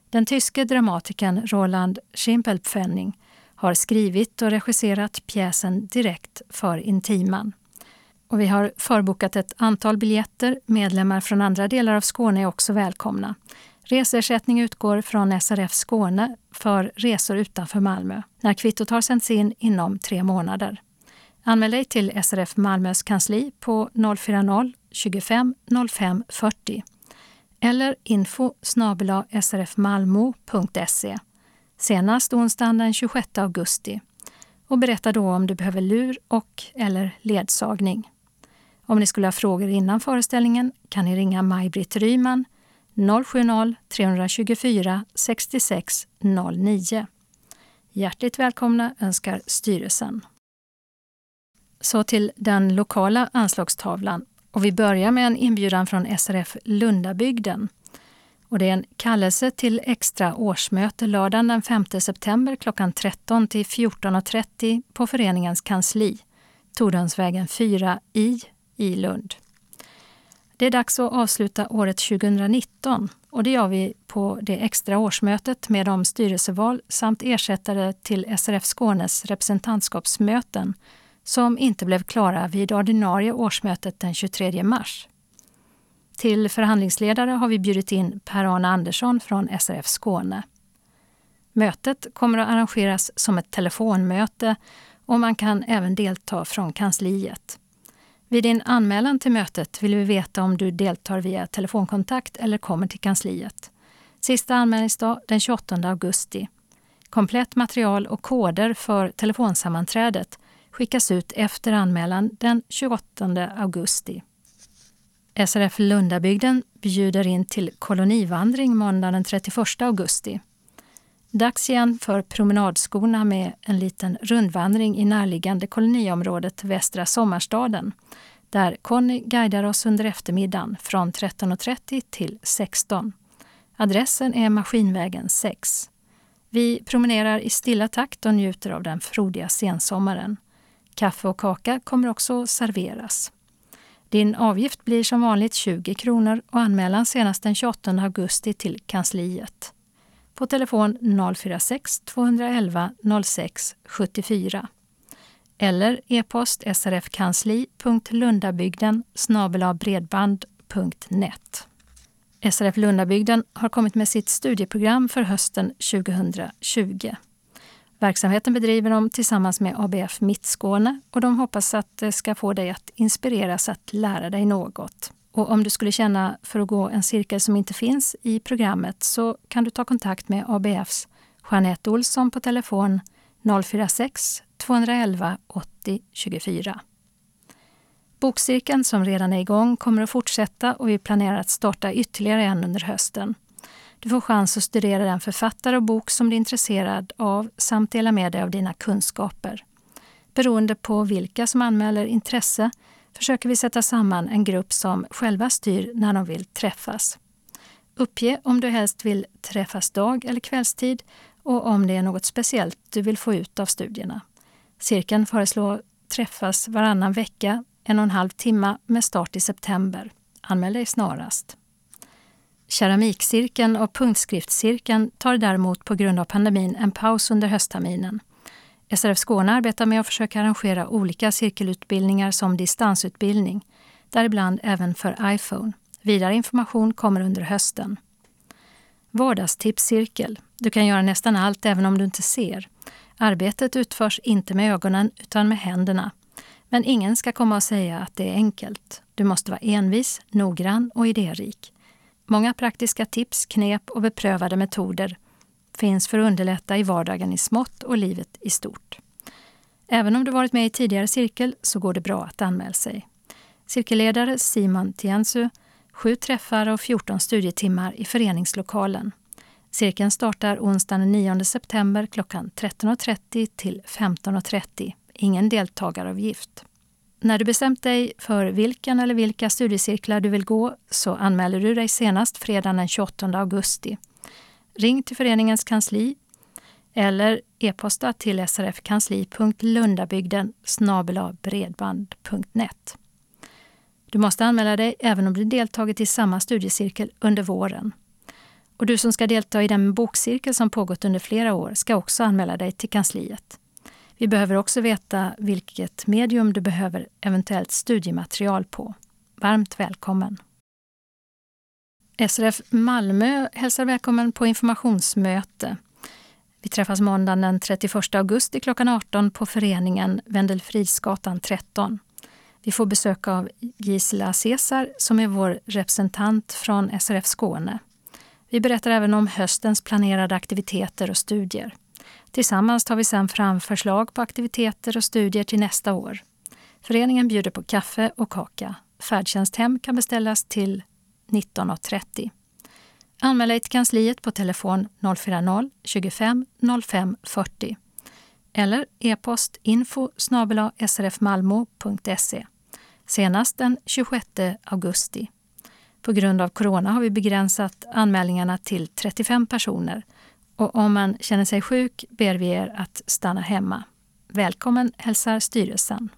Den tyske dramatikern Roland Schimpelpfennig har skrivit och regisserat pjäsen direkt för Intiman. Och vi har förbokat ett antal biljetter. Medlemmar från andra delar av Skåne är också välkomna. Reseersättning utgår från SRF Skåne för resor utanför Malmö när kvittot har sänts in inom tre månader. Anmäl dig till SRF Malmös kansli på 040-25 05 40 eller info srfmalmo.se senast onsdagen den 26 augusti och berätta då om du behöver lur och eller ledsagning. Om ni skulle ha frågor innan föreställningen kan ni ringa Maj-Britt Ryman 070-324 66 09. Hjärtligt välkomna önskar styrelsen. Så till den lokala anslagstavlan och vi börjar med en inbjudan från SRF Lundabygden. Och det är en kallelse till extra årsmöte lördagen den 5 september klockan 13 till 14.30 på föreningens kansli, Tordönsvägen 4 i, i Lund. Det är dags att avsluta året 2019 och det gör vi på det extra årsmötet med de styrelseval samt ersättare till SRF Skånes representantskapsmöten som inte blev klara vid ordinarie årsmötet den 23 mars. Till förhandlingsledare har vi bjudit in Per-Arne Andersson från SRF Skåne. Mötet kommer att arrangeras som ett telefonmöte och man kan även delta från kansliet. Vid din anmälan till mötet vill vi veta om du deltar via telefonkontakt eller kommer till kansliet. Sista anmälningsdag den 28 augusti. Komplett material och koder för telefonsammanträdet skickas ut efter anmälan den 28 augusti. SRF Lundabygden bjuder in till kolonivandring måndagen den 31 augusti. Dags igen för promenadskorna med en liten rundvandring i närliggande koloniområdet Västra Sommarstaden där Conny guidar oss under eftermiddagen från 13.30 till 16. Adressen är Maskinvägen 6. Vi promenerar i stilla takt och njuter av den frodiga sensommaren. Kaffe och kaka kommer också serveras. Din avgift blir som vanligt 20 kronor och anmälan senast den 28 augusti till kansliet. På telefon 046 211 06 74 eller e-post srfkansli.lundabygden bredband.net. SRF Lundabygden har kommit med sitt studieprogram för hösten 2020. Verksamheten bedriver de tillsammans med ABF Mittskåne och de hoppas att det ska få dig att inspireras att lära dig något. Och om du skulle känna för att gå en cirkel som inte finns i programmet så kan du ta kontakt med ABFs Jeanette Olsson på telefon 046 211 80 24. Bokcirkeln som redan är igång kommer att fortsätta och vi planerar att starta ytterligare en under hösten. Du får chans att studera den författare och bok som du är intresserad av samt dela med dig av dina kunskaper. Beroende på vilka som anmäler intresse försöker vi sätta samman en grupp som själva styr när de vill träffas. Uppge om du helst vill träffas dag eller kvällstid och om det är något speciellt du vill få ut av studierna. Cirkeln föreslår träffas varannan vecka, en och en halv timme med start i september. Anmäl dig snarast. Keramikcirkeln och punktskriftscirkeln tar däremot på grund av pandemin en paus under höstterminen. SRF Skåne arbetar med att försöka arrangera olika cirkelutbildningar som distansutbildning, däribland även för iPhone. Vidare information kommer under hösten. Vardagstipscirkel. Du kan göra nästan allt även om du inte ser. Arbetet utförs inte med ögonen utan med händerna. Men ingen ska komma och säga att det är enkelt. Du måste vara envis, noggrann och idérik. Många praktiska tips, knep och beprövade metoder finns för att underlätta i vardagen i smått och livet i stort. Även om du varit med i tidigare cirkel så går det bra att anmäla sig. Cirkelledare Simon Tiensu, sju träffar och 14 studietimmar i föreningslokalen. Cirkeln startar onsdagen den 9 september klockan 13.30 till 15.30. Ingen deltagaravgift. När du bestämt dig för vilken eller vilka studiecirklar du vill gå så anmäler du dig senast fredagen den 28 augusti. Ring till föreningens kansli eller e-posta till srfkansli.lundabygden bredband.net. Du måste anmäla dig även om du deltagit i samma studiecirkel under våren. Och du som ska delta i den bokcirkel som pågått under flera år ska också anmäla dig till kansliet. Vi behöver också veta vilket medium du behöver eventuellt studiematerial på. Varmt välkommen! SRF Malmö hälsar välkommen på informationsmöte. Vi träffas måndagen den 31 augusti klockan 18 på föreningen Vendelfrisgatan 13. Vi får besök av Gisela Cesar som är vår representant från SRF Skåne. Vi berättar även om höstens planerade aktiviteter och studier. Tillsammans tar vi sedan fram förslag på aktiviteter och studier till nästa år. Föreningen bjuder på kaffe och kaka. Färdtjänsthem kan beställas till 19.30. Anmäl dig till kansliet på telefon 040-25 05 40 eller e-post info srfmalmo.se senast den 26 augusti. På grund av corona har vi begränsat anmälningarna till 35 personer och om man känner sig sjuk ber vi er att stanna hemma. Välkommen hälsar styrelsen.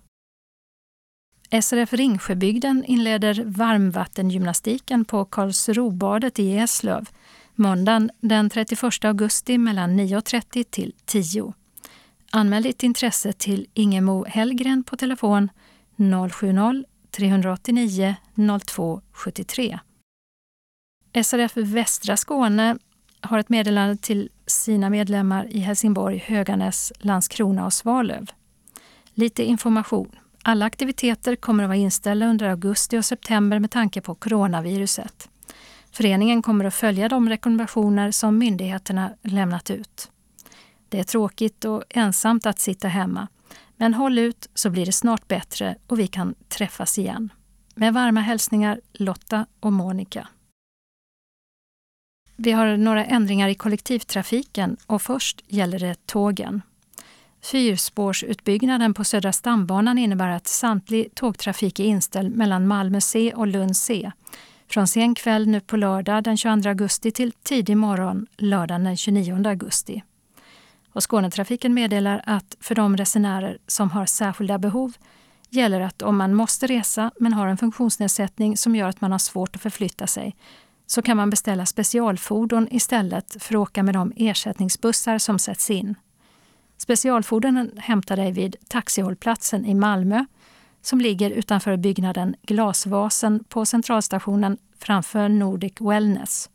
SRF Ringsjöbygden inleder varmvattengymnastiken på Karlsrobadet i Eslöv måndagen den 31 augusti mellan 9.30 till 10. Anmäl ditt intresse till Ingemo Hellgren på telefon 070-389 0273. SRF Västra Skåne har ett meddelande till sina medlemmar i Helsingborg, Höganäs, Landskrona och Svalöv. Lite information. Alla aktiviteter kommer att vara inställda under augusti och september med tanke på coronaviruset. Föreningen kommer att följa de rekommendationer som myndigheterna lämnat ut. Det är tråkigt och ensamt att sitta hemma. Men håll ut så blir det snart bättre och vi kan träffas igen. Med varma hälsningar Lotta och Monica. Vi har några ändringar i kollektivtrafiken och först gäller det tågen. Fyrspårsutbyggnaden på Södra stambanan innebär att samtlig tågtrafik är inställd mellan Malmö C och Lund C från sen kväll nu på lördag den 22 augusti till tidig morgon lördagen den 29 augusti. Och Skånetrafiken meddelar att för de resenärer som har särskilda behov gäller att om man måste resa men har en funktionsnedsättning som gör att man har svårt att förflytta sig så kan man beställa specialfordon istället för att åka med de ersättningsbussar som sätts in. Specialfordonen hämtar dig vid taxihållplatsen i Malmö som ligger utanför byggnaden Glasvasen på Centralstationen framför Nordic Wellness.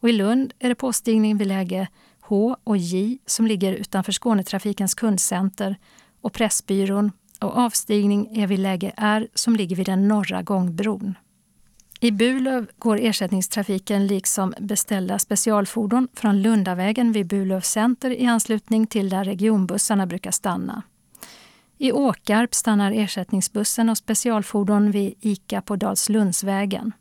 Och I Lund är det påstigning vid läge H och J som ligger utanför Skånetrafikens kundcenter och Pressbyrån och avstigning är vid läge R som ligger vid den norra gångbron. I Burlöv går ersättningstrafiken liksom beställda specialfordon från Lundavägen vid Burlöv center i anslutning till där regionbussarna brukar stanna. I Åkarp stannar ersättningsbussen och specialfordon vid ICA på Dalslundsvägen.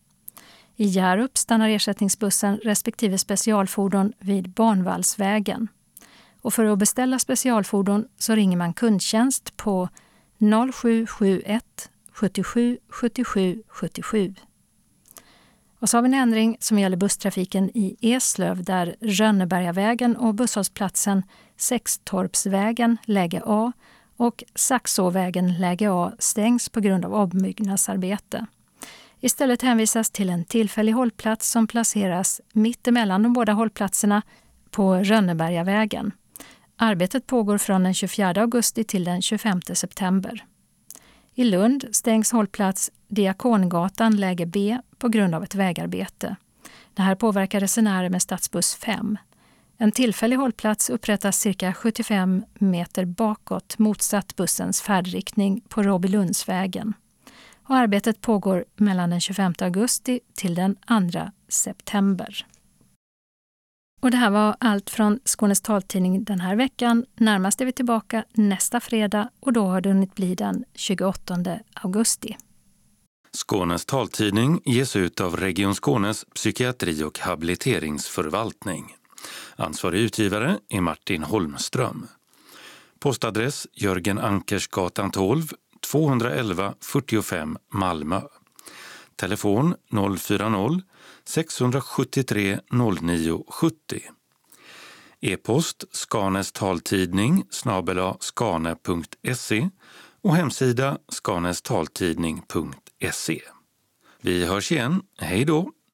I Hjärup stannar ersättningsbussen respektive specialfordon vid Barnvallsvägen. Och för att beställa specialfordon så ringer man kundtjänst på 0771 77 77 77. Och så har vi en ändring som gäller busstrafiken i Eslöv där Rönnebergavägen och busshållplatsen Sextorpsvägen, läge A och Saxåvägen, läge A stängs på grund av ombyggnadsarbete. Istället hänvisas till en tillfällig hållplats som placeras mitt emellan de båda hållplatserna på Rönnebergavägen. Arbetet pågår från den 24 augusti till den 25 september. I Lund stängs hållplats Diakongatan läge B på grund av ett vägarbete. Det här påverkar resenärer med stadsbuss 5. En tillfällig hållplats upprättas cirka 75 meter bakåt motsatt bussens färdriktning på Robilundsvägen. Och arbetet pågår mellan den 25 augusti till den 2 september. Och det här var allt från Skånes taltidning den här veckan. Närmast är vi tillbaka nästa fredag och då har det hunnit bli den 28 augusti. Skånes taltidning ges ut av Region Skånes psykiatri och habiliteringsförvaltning. Ansvarig utgivare är Martin Holmström. Postadress Jörgen Ankersgatan 12, 211 45 Malmö. Telefon 040 673 09 70. E-post Skanes taltidning snabela skane.se och hemsida skanestaltidning.se. Vi hörs igen. Hej då!